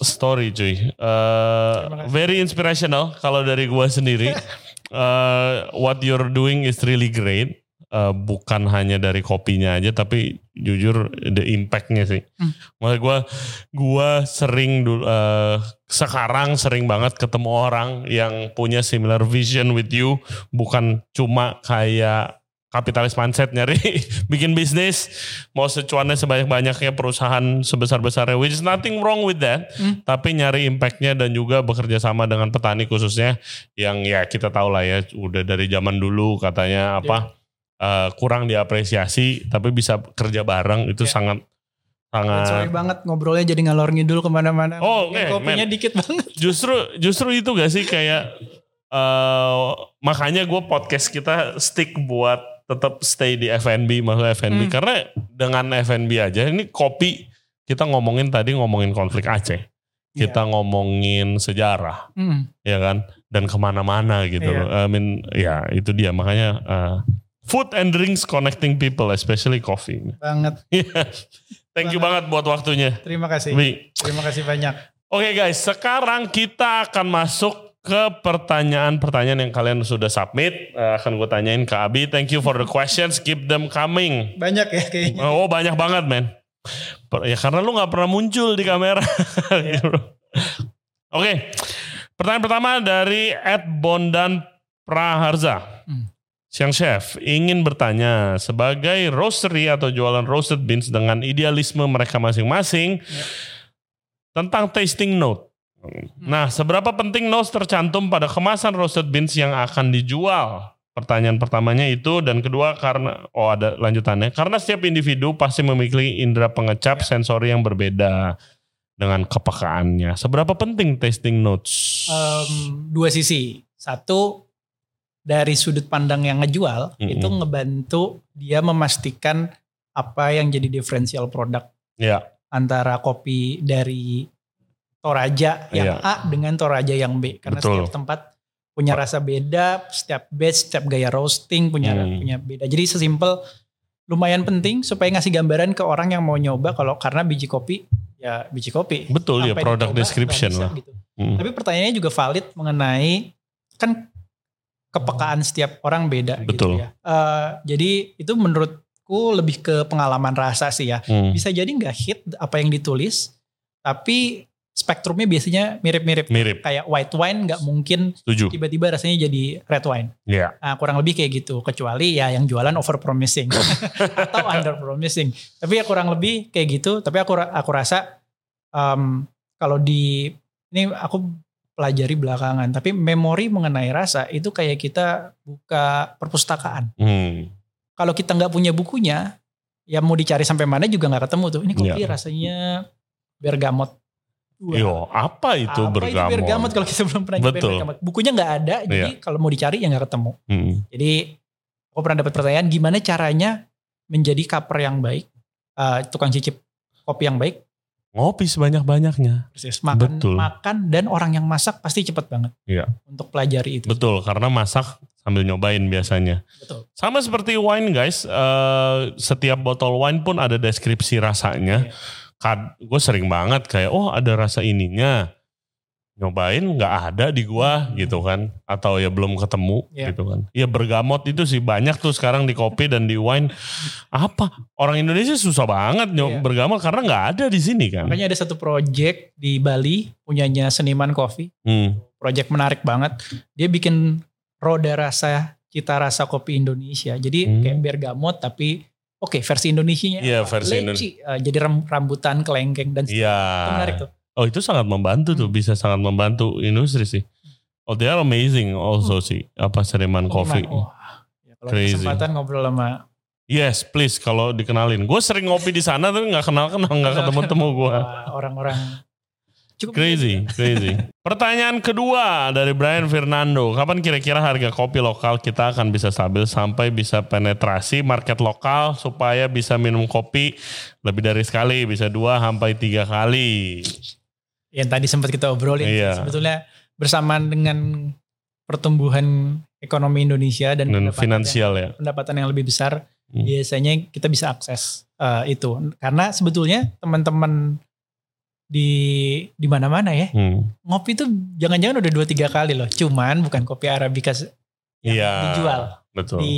story cuy. Kasih. very inspirational kalau dari gua sendiri. [laughs] Eh, what you're doing is really great. Eh, bukan hanya dari kopinya aja, tapi jujur the impactnya sih. Hmm. Maksud gue, gue sering dulu, eh, sekarang sering banget ketemu orang yang punya similar vision with you, bukan cuma kayak kapitalis mindset nyari [laughs] bikin bisnis mau secuannya sebanyak-banyaknya perusahaan sebesar-besarnya which is nothing wrong with that Hmm. tapi nyari impactnya dan juga bekerja sama dengan petani khususnya yang ya kita tahu lah ya udah dari zaman dulu katanya apa eh, kurang diapresiasi tapi bisa kerja bareng itu Ya. sangat sangat sorry banget ngobrolnya jadi ngalor ngidul ke mana-mana. Oh, oke, kopinya men. dikit banget. justru justru itu gak sih kayak eh makanya gue podcast kita stick buat tetap stay di F&B maksudnya F&B Hmm. karena dengan F&B aja ini kopi kita ngomongin tadi ngomongin konflik Aceh kita ngomongin sejarah Hmm. ya kan dan ke mana-mana gitu Iya. loh. I mean ya itu dia makanya eh, food and drinks connecting people especially coffee Banget. [laughs] thank you banget buat waktunya Terima kasih. Wi. Terima kasih banyak. Oke guys, sekarang kita akan masuk ke pertanyaan-pertanyaan yang kalian sudah submit. Eh, akan gue tanyain ke Abi. Thank you for the questions. Keep them coming. Banyak ya kayaknya. Oh banyak banget men. Ya karena lu nggak pernah muncul di kamera. Gitu. [laughs] Oke, pertanyaan pertama dari Ed Bondan Praharza. Hmm. Siang Chef ingin bertanya sebagai roastery atau jualan roasted beans dengan idealisme mereka masing-masing Ya. tentang tasting note. Nah, seberapa penting notes tercantum pada kemasan roasted beans yang akan dijual? Pertanyaan pertamanya itu dan kedua karena oh ada lanjutannya. Karena setiap individu pasti memiliki indera pengecap sensori yang berbeda. dengan kepekaannya. Seberapa penting tasting notes? Em, dua sisi. Satu dari sudut pandang yang ngejual Mm-mm. itu ngebantu dia memastikan apa yang jadi diferensial produk Ya, antara kopi dari Toraja yang Iya. A dengan Toraja yang B karena Betul. setiap tempat punya rasa beda, setiap batch, setiap gaya roasting punya Hmm. punya beda. Jadi sesimpel lumayan penting supaya ngasih gambaran ke orang yang mau nyoba kalau karena biji kopi ya biji kopi. betul ya dicoba, description lah. gitu. Mm. Tapi pertanyaannya juga valid mengenai kan kepekaan setiap orang beda Betul. gitu ya. Eh, jadi itu menurutku lebih ke pengalaman rasa sih ya. Mm. Bisa jadi nggak hit apa yang ditulis, tapi spektrumnya biasanya mirip-mirip. Mirip, Kayak white wine nggak mungkin setuju. tiba-tiba rasanya jadi red wine. Ya, Nah, kurang lebih kayak gitu. Kecuali ya yang jualan over promising [laughs] atau under promising. Tapi ya kurang lebih kayak gitu. Tapi aku aku rasa em, kalau di ini aku pelajari belakangan. Tapi memori mengenai rasa itu kayak kita buka perpustakaan. Mm. Kalau kita nggak punya bukunya, ya mau dicari sampai mana juga nggak ketemu tuh. Ini kopi Iya. rasanya bergamot. Wah, Yo, apa itu apa bergamot? itu bergamot kalau kita belum pernah Betul. bergamot. Bukunya nggak ada, jadi kalau mau dicari ya nggak ketemu. Mm. Jadi aku pernah dapat pertanyaan gimana caranya menjadi kaper yang baik, eh, tukang cicip kopi yang baik, Ngopi sebanyak-banyaknya. persis makan Betul. makan dan orang yang masak pasti cepet banget Iya. untuk pelajari itu. Betul, karena masak sambil nyobain biasanya. Betul. Sama seperti wine guys, eh, setiap botol wine pun ada deskripsi rasanya. Iya. Kad, gue sering banget kayak, oh ada rasa ininya. Nyobain nggak ada di gua gitu kan. Atau ya belum ketemu Iya. gitu kan. Ya bergamot itu sih banyak tuh sekarang di kopi dan di wine. Apa? Orang Indonesia susah banget nyob Iya. bergamot karena nggak ada di sini kan. Makanya ada satu project di Bali punyanya seniman kopi, Hmm. project menarik banget. Dia bikin roda rasa cita rasa kopi Indonesia. Jadi Hmm. kayak bergamot tapi oke versi Indonesianya. Iya, apa? versi Leci, eh, jadi ram- rambutan kelengkeng dan Iya. itu menarik tuh. Oh itu sangat membantu tuh, Hmm. bisa sangat membantu industri sih. Oh they are amazing also sih, apa Seriman Coffee. Oh, ya, kalau Crazy. kesempatan ngobrol sama Yes, please kalau dikenalin. Gue sering ngopi di sana tapi nggak kenal kenal, nggak ketemu temu gue. orang-orang cukup Crazy, crazy. [laughs] Pertanyaan kedua dari Brian Fernando. Kapan kira-kira harga kopi lokal kita akan bisa stabil sampai bisa penetrasi market lokal supaya bisa minum kopi lebih dari sekali, bisa dua sampai tiga kali. yang tadi sempat kita obrolin Iya. sebetulnya bersamaan dengan pertumbuhan ekonomi Indonesia dan, Dan pendapatan finansial ya. yang, pendapatan yang lebih besar Hmm. biasanya kita bisa akses eh, itu karena sebetulnya teman-teman di di mana-mana ya Hmm. ngopi tuh jangan-jangan udah dua tiga kali loh cuman bukan kopi arabica yang Iya. dijual Betul. di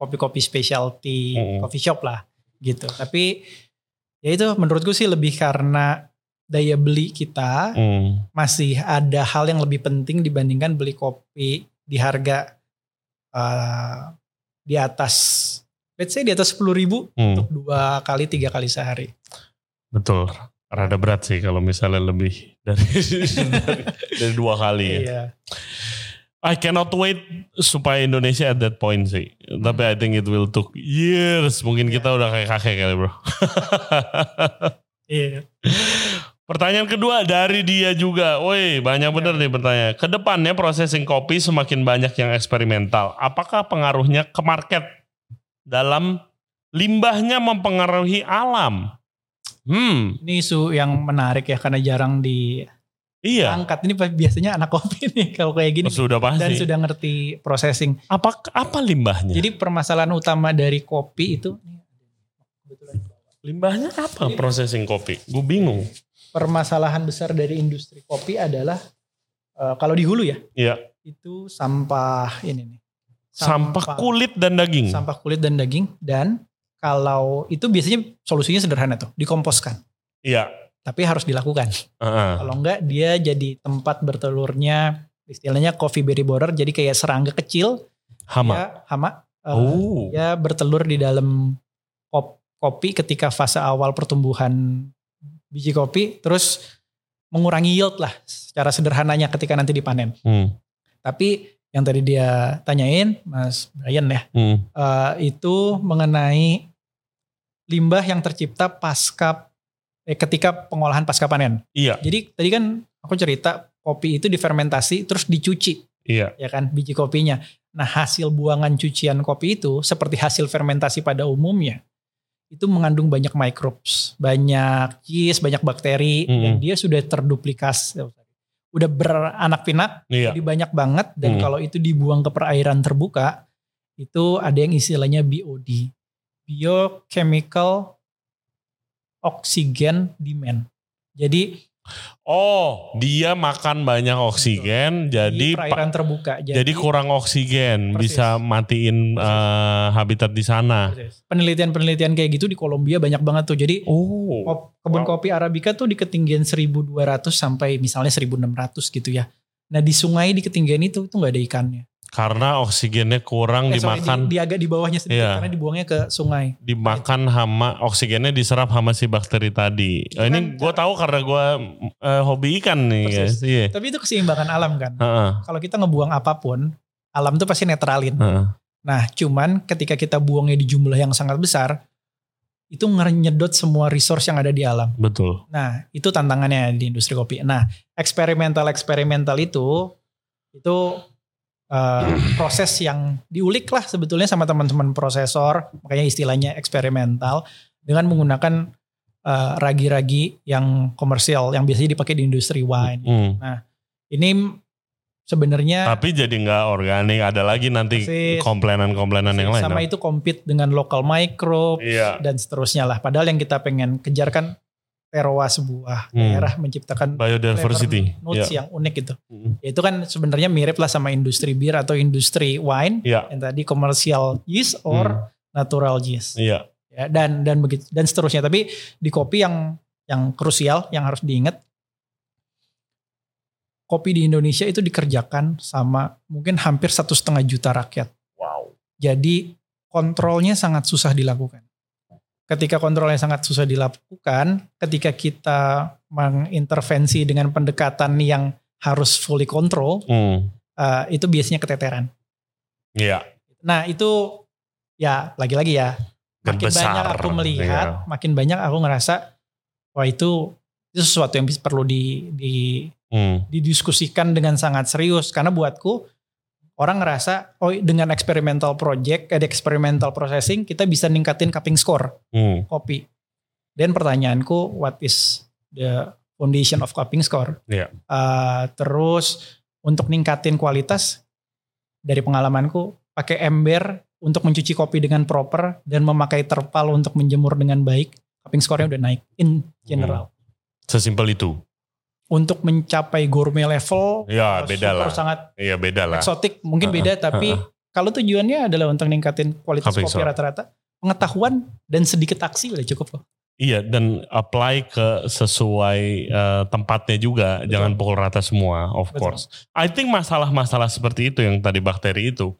kopi-kopi specialty Mm-mm. coffee shop lah gitu tapi ya itu menurutku sih lebih karena daya beli kita Hmm. masih ada hal yang lebih penting dibandingkan beli kopi di harga eh, di atas let's say di atas 10.000 ribu Hmm. untuk dua kali tiga kali sehari Betul. Rada berat sih kalau misalnya lebih dari dari, [laughs] dari dua kali ya. iya I cannot wait supaya Indonesia at that point sih. Tapi I think it will took years. Mungkin Iya. kita udah kayak kakek kali bro. iya Pertanyaan kedua dari dia juga. Woi banyak bener nih pertanyaan. Ke depannya processing kopi semakin banyak yang eksperimental. Apakah pengaruhnya ke market dalam limbahnya mempengaruhi alam? Hmm, ini isu yang menarik ya karena jarang iya. diangkat ini biasanya anak kopi [laughs] nih kalau kayak gini Sudah pasti. dan sudah ngerti processing apa apa limbahnya? jadi permasalahan utama dari kopi itu limbahnya apa processing kopi? Gue bingung. permasalahan besar dari industri kopi adalah eh, kalau di hulu ya Iya. itu sampah ini nih Sampah kulit dan daging. sampah kulit dan daging dan kalau itu biasanya solusinya sederhana tuh dikomposkan Iya. tapi harus dilakukan Heeh. kalau enggak dia jadi tempat bertelurnya istilahnya coffee berry borer jadi kayak serangga kecil Hama. ya hama eh, oh. ya bertelur di dalam kop- kopi ketika fase awal pertumbuhan biji kopi terus mengurangi yield lah secara sederhananya ketika nanti dipanen Hmm. tapi yang tadi dia tanyain Mas Brian ya Hmm. eh, itu mengenai limbah yang tercipta pasca eh, ketika pengolahan pasca panen. Iya, Jadi tadi kan aku cerita kopi itu difermentasi terus dicuci iya. ya kan biji kopinya. Nah hasil buangan cucian kopi itu seperti hasil fermentasi pada umumnya itu mengandung banyak microbes, banyak yeast, banyak bakteri Mm-mm. dan dia sudah terduplikasi, udah beranak pinak, Iya. jadi banyak banget dan Hmm. kalau itu dibuang ke perairan terbuka itu ada yang istilahnya BOD, biochemical oxygen demand. Jadi Oh, dia makan banyak oksigen, jadi di perairan terbuka. jadi, kurang oksigen, Persis. bisa matiin Persis. eh, habitat di sana. penelitian-penelitian kayak gitu di Kolombia banyak banget tuh. Jadi Oh, kop- kebun Wow. kopi arabica tuh di ketinggian 1200 sampai misalnya 1600 gitu ya. Nah di sungai di ketinggian itu itu nggak ada ikannya. Karena oksigennya kurang Eh, dimakan, di, di agak di bawahnya sedikit Iya. karena dibuangnya ke sungai. dimakan hama oksigennya diserap sama si bakteri tadi. Eh, ini Kan gue tahu karena gue eh, hobi ikan nih guys. Iya. Tapi itu keseimbangan alam kan. Heeh, Kalau kita ngebuang apa pun, alam tuh pasti netralin. heeh. Nah cuman ketika kita buangnya di jumlah yang sangat besar, itu nyedot semua resource yang ada di alam. Betul. Nah, itu tantangannya di industri kopi. Nah, eksperimental-eksperimental itu itu eh, [clears throat] proses yang diulik lah sebetulnya sama teman-teman prosesor, makanya istilahnya eksperimental dengan menggunakan eh, ragi-ragi yang komersial yang biasanya dipakai di industri wine. Hmm. Ini sebenarnya Tapi jadi nggak organik. Ada lagi nanti Persis. komplainan-komplainan yang lain. sama dong. itu compete dengan local microbe Iya. dan seterusnya lah. Padahal yang kita pengen kejar kan terroir sebuah Hmm. daerah menciptakan Biodiversity. flavor notes Iya. yang unik gitu. Hmm. Ya, itu kan sebenarnya mirip lah sama industri bir atau industri wine Iya. yang tadi commercial yeast or natural yeast. Iya. Ya, dan dan begitu dan seterusnya. Tapi di kopi yang yang krusial yang harus diingat kopi di Indonesia itu dikerjakan sama mungkin hampir satu setengah juta rakyat. Wow. Jadi kontrolnya sangat susah dilakukan. Ketika kontrolnya sangat susah dilakukan, ketika kita mengintervensi dengan pendekatan yang harus fully control, Hmm. eh, itu biasanya keteteran. Iya. Nah itu ya lagi-lagi ya, makin besar, banyak aku melihat, iya. makin banyak aku ngerasa, wah itu itu sesuatu yang perlu di, di Hmm. didiskusikan dengan sangat serius karena buatku orang ngerasa oh dengan experimental project ada experimental processing kita bisa ningkatin cupping score Hmm. kopi dan pertanyaanku what is the foundation of cupping score Iya. Uh, terus untuk ningkatin kualitas dari pengalamanku pakai ember untuk mencuci kopi dengan proper dan memakai terpal untuk menjemur dengan baik cupping score-nya udah naik in general Sesimpel itu. Untuk mencapai gourmet level Ya, uh, beda super lah. sangat Iya beda lah. eksotik mungkin Uh-uh, beda tapi uh-uh. kalau tujuannya adalah untuk ningkatin kualitas Cupping kopi rata-rata pengetahuan dan sedikit aksi udah cukup kok Iya dan apply ke sesuai eh, tempatnya juga, Betul. jangan pukul rata semua, of Betul. course. I think masalah-masalah seperti itu yang tadi bakteri itu,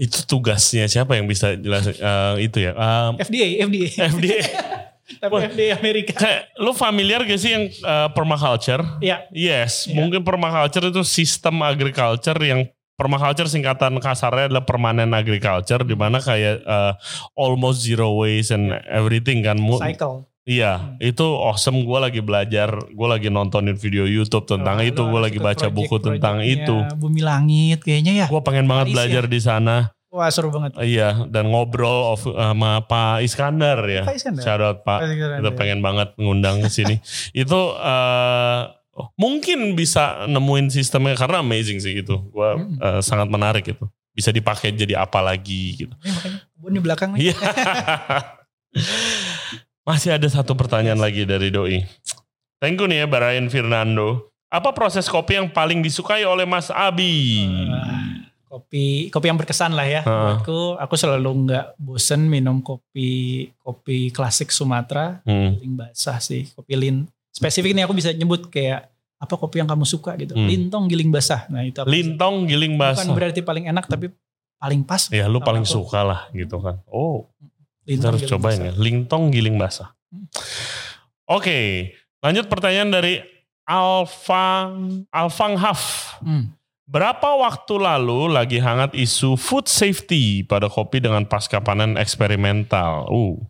itu tugasnya siapa yang bisa jelasin eh, itu ya? Um, FDA FDA FDA. [laughs] FDA Amerika Kayak [laughs] lu familiar gak sih yang eh, permaculture? ya Yes, Iya. mungkin permaculture itu sistem agriculture yang permaculture singkatan kasarnya adalah permanent agriculture di mana kayak eh, almost zero waste and everything kan. Cycle Iya, Hmm. itu awesome. Gue lagi belajar, gue lagi nontonin video YouTube tentang Oh, itu, gue lagi baca buku tentang project-projectnya itu. Bumi Langit kayaknya ya. Gue pengen banget Paris belajar di sana. Wah seru banget. Iya, dan ngobrol of- sama Pak Iskandar ya. Pak Iskandar? Shout out Pak. Kita pengen banget ngundang ke sini. [laughs] itu eh, mungkin bisa nemuin sistemnya karena amazing sih itu. Gue Hmm. eh, sangat menarik itu. Bisa dipakai jadi apa lagi gitu. Ini makanya kebun di belakang nih. Iya. [laughs] Masih ada satu pertanyaan lagi dari Doi. Thank you nih ya Brian Fernando. Apa proses kopi yang paling disukai oleh Mas Abi? Wah, kopi kopi yang berkesan lah ya. Heeh. Buatku aku selalu nggak bosen minum kopi kopi klasik Sumatera, Hmm. giling basah sih, kopi lin. Spesifik nih aku bisa nyebut kayak apa kopi yang kamu suka gitu. Hmm. Lintong giling basah. Nah, itu Lintong giling bukan basah. berarti paling enak tapi paling pas. Ya lu paling aku. suka lah gitu kan. Oh kita Lintong harus giling cobain basah. ya. Lintong giling basah. Hmm. Oke lanjut pertanyaan dari Alfang Alfang Haf. Hmm. Berapa waktu lalu lagi hangat isu food safety pada kopi dengan pasca panen eksperimental? Uh,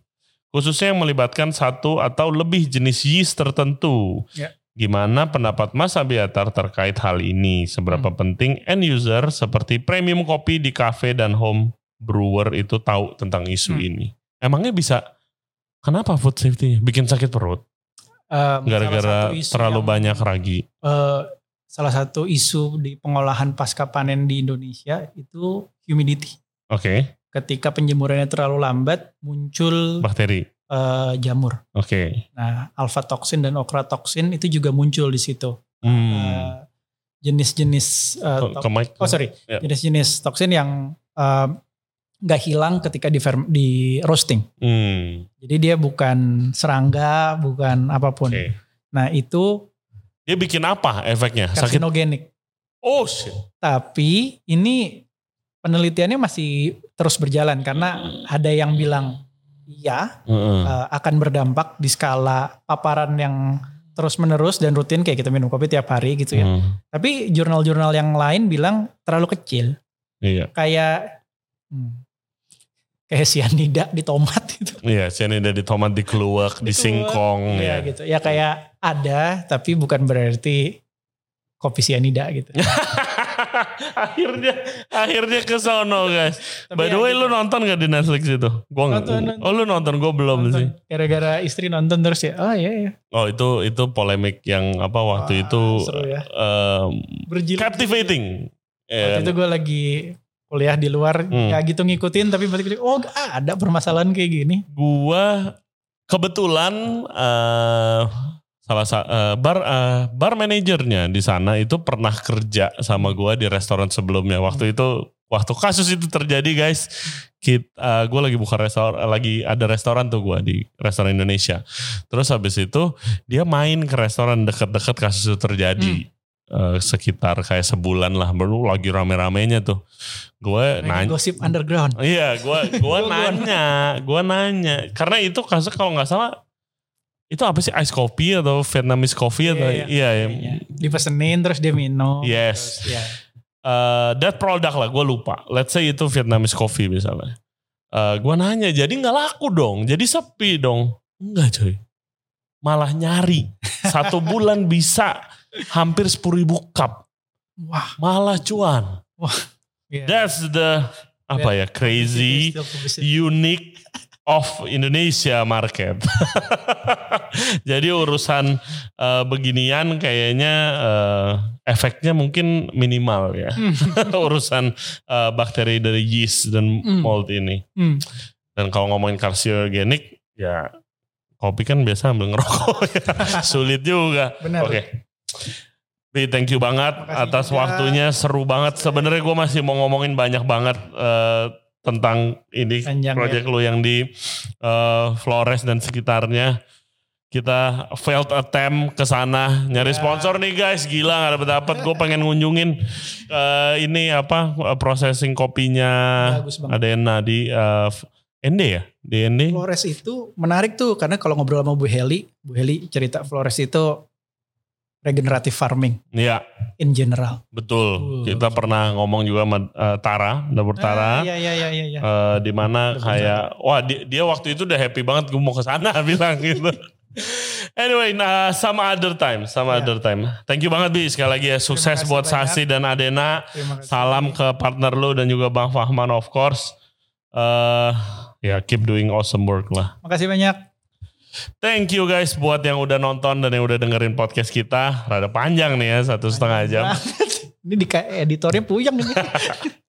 khususnya yang melibatkan satu atau lebih jenis yeast tertentu. Ya. Gimana pendapat Mas Abiatar terkait hal ini? Seberapa Hmm. penting end user seperti premium kopi di cafe dan home brewer itu tahu tentang isu Hmm. ini? Emangnya bisa, kenapa food safety bikin sakit perut? Um, Gara-gara terlalu yang- banyak ragi. eh, salah satu isu di pengolahan pasca panen di Indonesia itu humidity. Oke, Ketika penjemurannya terlalu lambat, muncul bakteri. eh, jamur. Oke. Nah, alpha toksin dan okratoksin itu juga muncul di situ. Hmm. Eh, jenis-jenis ke mic. oh sorry, Ya. jenis-jenis toksin yang nggak hilang ketika di ferm- di roasting. Hmm. Jadi dia bukan serangga, bukan apa pun. Oke. Nah itu Dia bikin apa efeknya? Sakit. karsinogenik. Oh shit. Tapi ini penelitiannya masih terus berjalan karena ada yang bilang iya Heeh. eh, akan berdampak di skala paparan yang terus menerus dan rutin kayak kita minum kopi tiap hari gitu ya. Hmm. Tapi jurnal-jurnal yang lain bilang terlalu kecil. Iya. Kayak hmm, kayak sianida di tomat gitu. Iya, cyanida di tomat, di keluak, di Di singkong. Iya ya. gitu. Ya kayak ada tapi bukan berarti kopi sianida gitu. [laughs] akhirnya akhirnya ke sono guys. Tapi By the ya way gitu. lu nonton gak di Netflix itu? Gua. Nonton, nonton. Oh lu nonton, gue belum Nonton. sih. Gara-gara istri nonton terus ya. Oh iya iya. Oh itu itu polemik yang apa waktu Wah, itu seru ya. Berjilid. captivating. Waktu itu gue lagi kuliah di luar Hmm. ya gitu ngikutin tapi balik oh ada permasalahan kayak gini. gua kebetulan eh salah sa- eh, bar eh, bar manajernya di sana itu pernah kerja sama gua di restoran sebelumnya. Waktu itu waktu kasus itu terjadi guys, kita gue lagi buka restoran lagi ada restoran tuh gua di restoran Indonesia. Terus habis itu dia main ke restoran deket-deket kasus itu terjadi. Eh, sekitar kayak sebulan lah baru lagi rame-ramenya tuh gue nanya gosip underground. Iya, gua Gua- [laughs] nanya, gua nanya. Karena itu kasus kalau nggak salah itu apa sih ice coffee atau Vietnamese coffee atau Iya, iya, iya. Kayaknya. Dipesenin terus dia minum. Yes. Terus, ya. Eh, that product lah, gue lupa. Let's say itu Vietnamese coffee misalnya. Eh, gua nanya, jadi nggak laku dong, jadi sepi dong. Enggak coy, malah nyari. Satu bulan bisa hampir 10 ribu cup, Wah. malah cuan. iya. That's the apa ya crazy. Still publicity. unique of Indonesia market. [laughs] Jadi urusan eh, beginian kayaknya eh, efeknya mungkin minimal ya. [laughs] urusan eh, bakteri dari yeast dan Hmm. mold ini. Hmm. Dan kalau ngomongin karsiogenik ya kopi kan biasa ambil ngerokok ya. [laughs] Sulit juga. Oke. Bi, thank you banget Makasih atas juga. waktunya seru banget. Sebenarnya gue masih mau ngomongin banyak banget eh, tentang ini Panjang ya. project lu yang di eh, Flores dan sekitarnya. Kita failed attempt ke sana nyari Ya. sponsor nih guys, gila gak dapet dapet. Gue pengen ngunjungin eh, ini apa eh, processing kopinya banget. Adena di eh, ND ya, di ND. Flores itu menarik tuh karena kalau ngobrol sama Bu Heli, Bu Heli cerita Flores itu regenerative farming Iya, in general. betul. Uh. Kita pernah ngomong juga sama eh, Tara, dapur Tara. Ah, iya iya iya iya. iya. Eh, di mana kayak wah dia, dia waktu itu udah happy banget gue mau ke sana [laughs] bilang gitu. anyway, nah sama other time, sama Ya. other time. Thank you banget Bi sekali lagi ya sukses buat banyak. Sasi dan Adena. Salam ke partner lu dan juga Bang Fahman of course. Eh ya keep doing awesome work lah. Makasih banyak. Thank you guys buat yang udah nonton dan yang udah dengerin podcast kita. Rada panjang nih ya satu setengah jam. Ini di editornya puyeng ini. [laughs]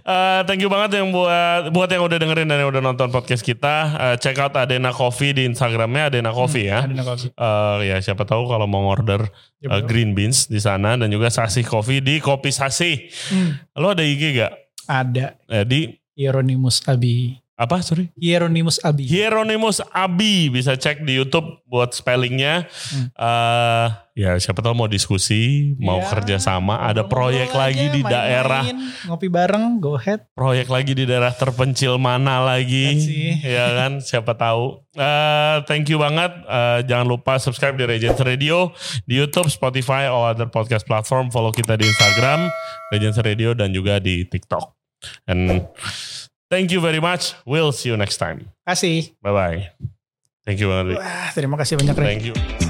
Eh, thank you banget yang buat buat yang udah dengerin dan yang udah nonton podcast kita. Eh, check out Adena Coffee di Instagramnya Adena Coffee ya. Ada kopi. Eh, ya siapa tahu kalau mau order Ya, bro. green beans di sana dan juga Sasih Coffee di Kopi Sasih. Hmm, Lo ada IG gak? ada Eh, di Hieronymus Abi. Apa sorry? Hieronymus Abi. Hieronymus Abi. Bisa cek di YouTube buat spellingnya. Eh, ya siapa tahu mau diskusi, mau Ya, kerja sama, ada proyek lagi aja, di main-main, daerah Ngopi bareng, go ahead. proyek lagi di daerah terpencil mana lagi ya kan? Siapa tahu. Eh, thank you banget. Eh, jangan lupa subscribe di Regents Radio di YouTube Spotify all other podcast platform. Follow kita di Instagram Regents Radio dan juga di TikTok. And Thank you very much. We'll see you next time. Kasih. Bye bye. Thank you banget. Wah, terima kasih banyak Ray. Thank you.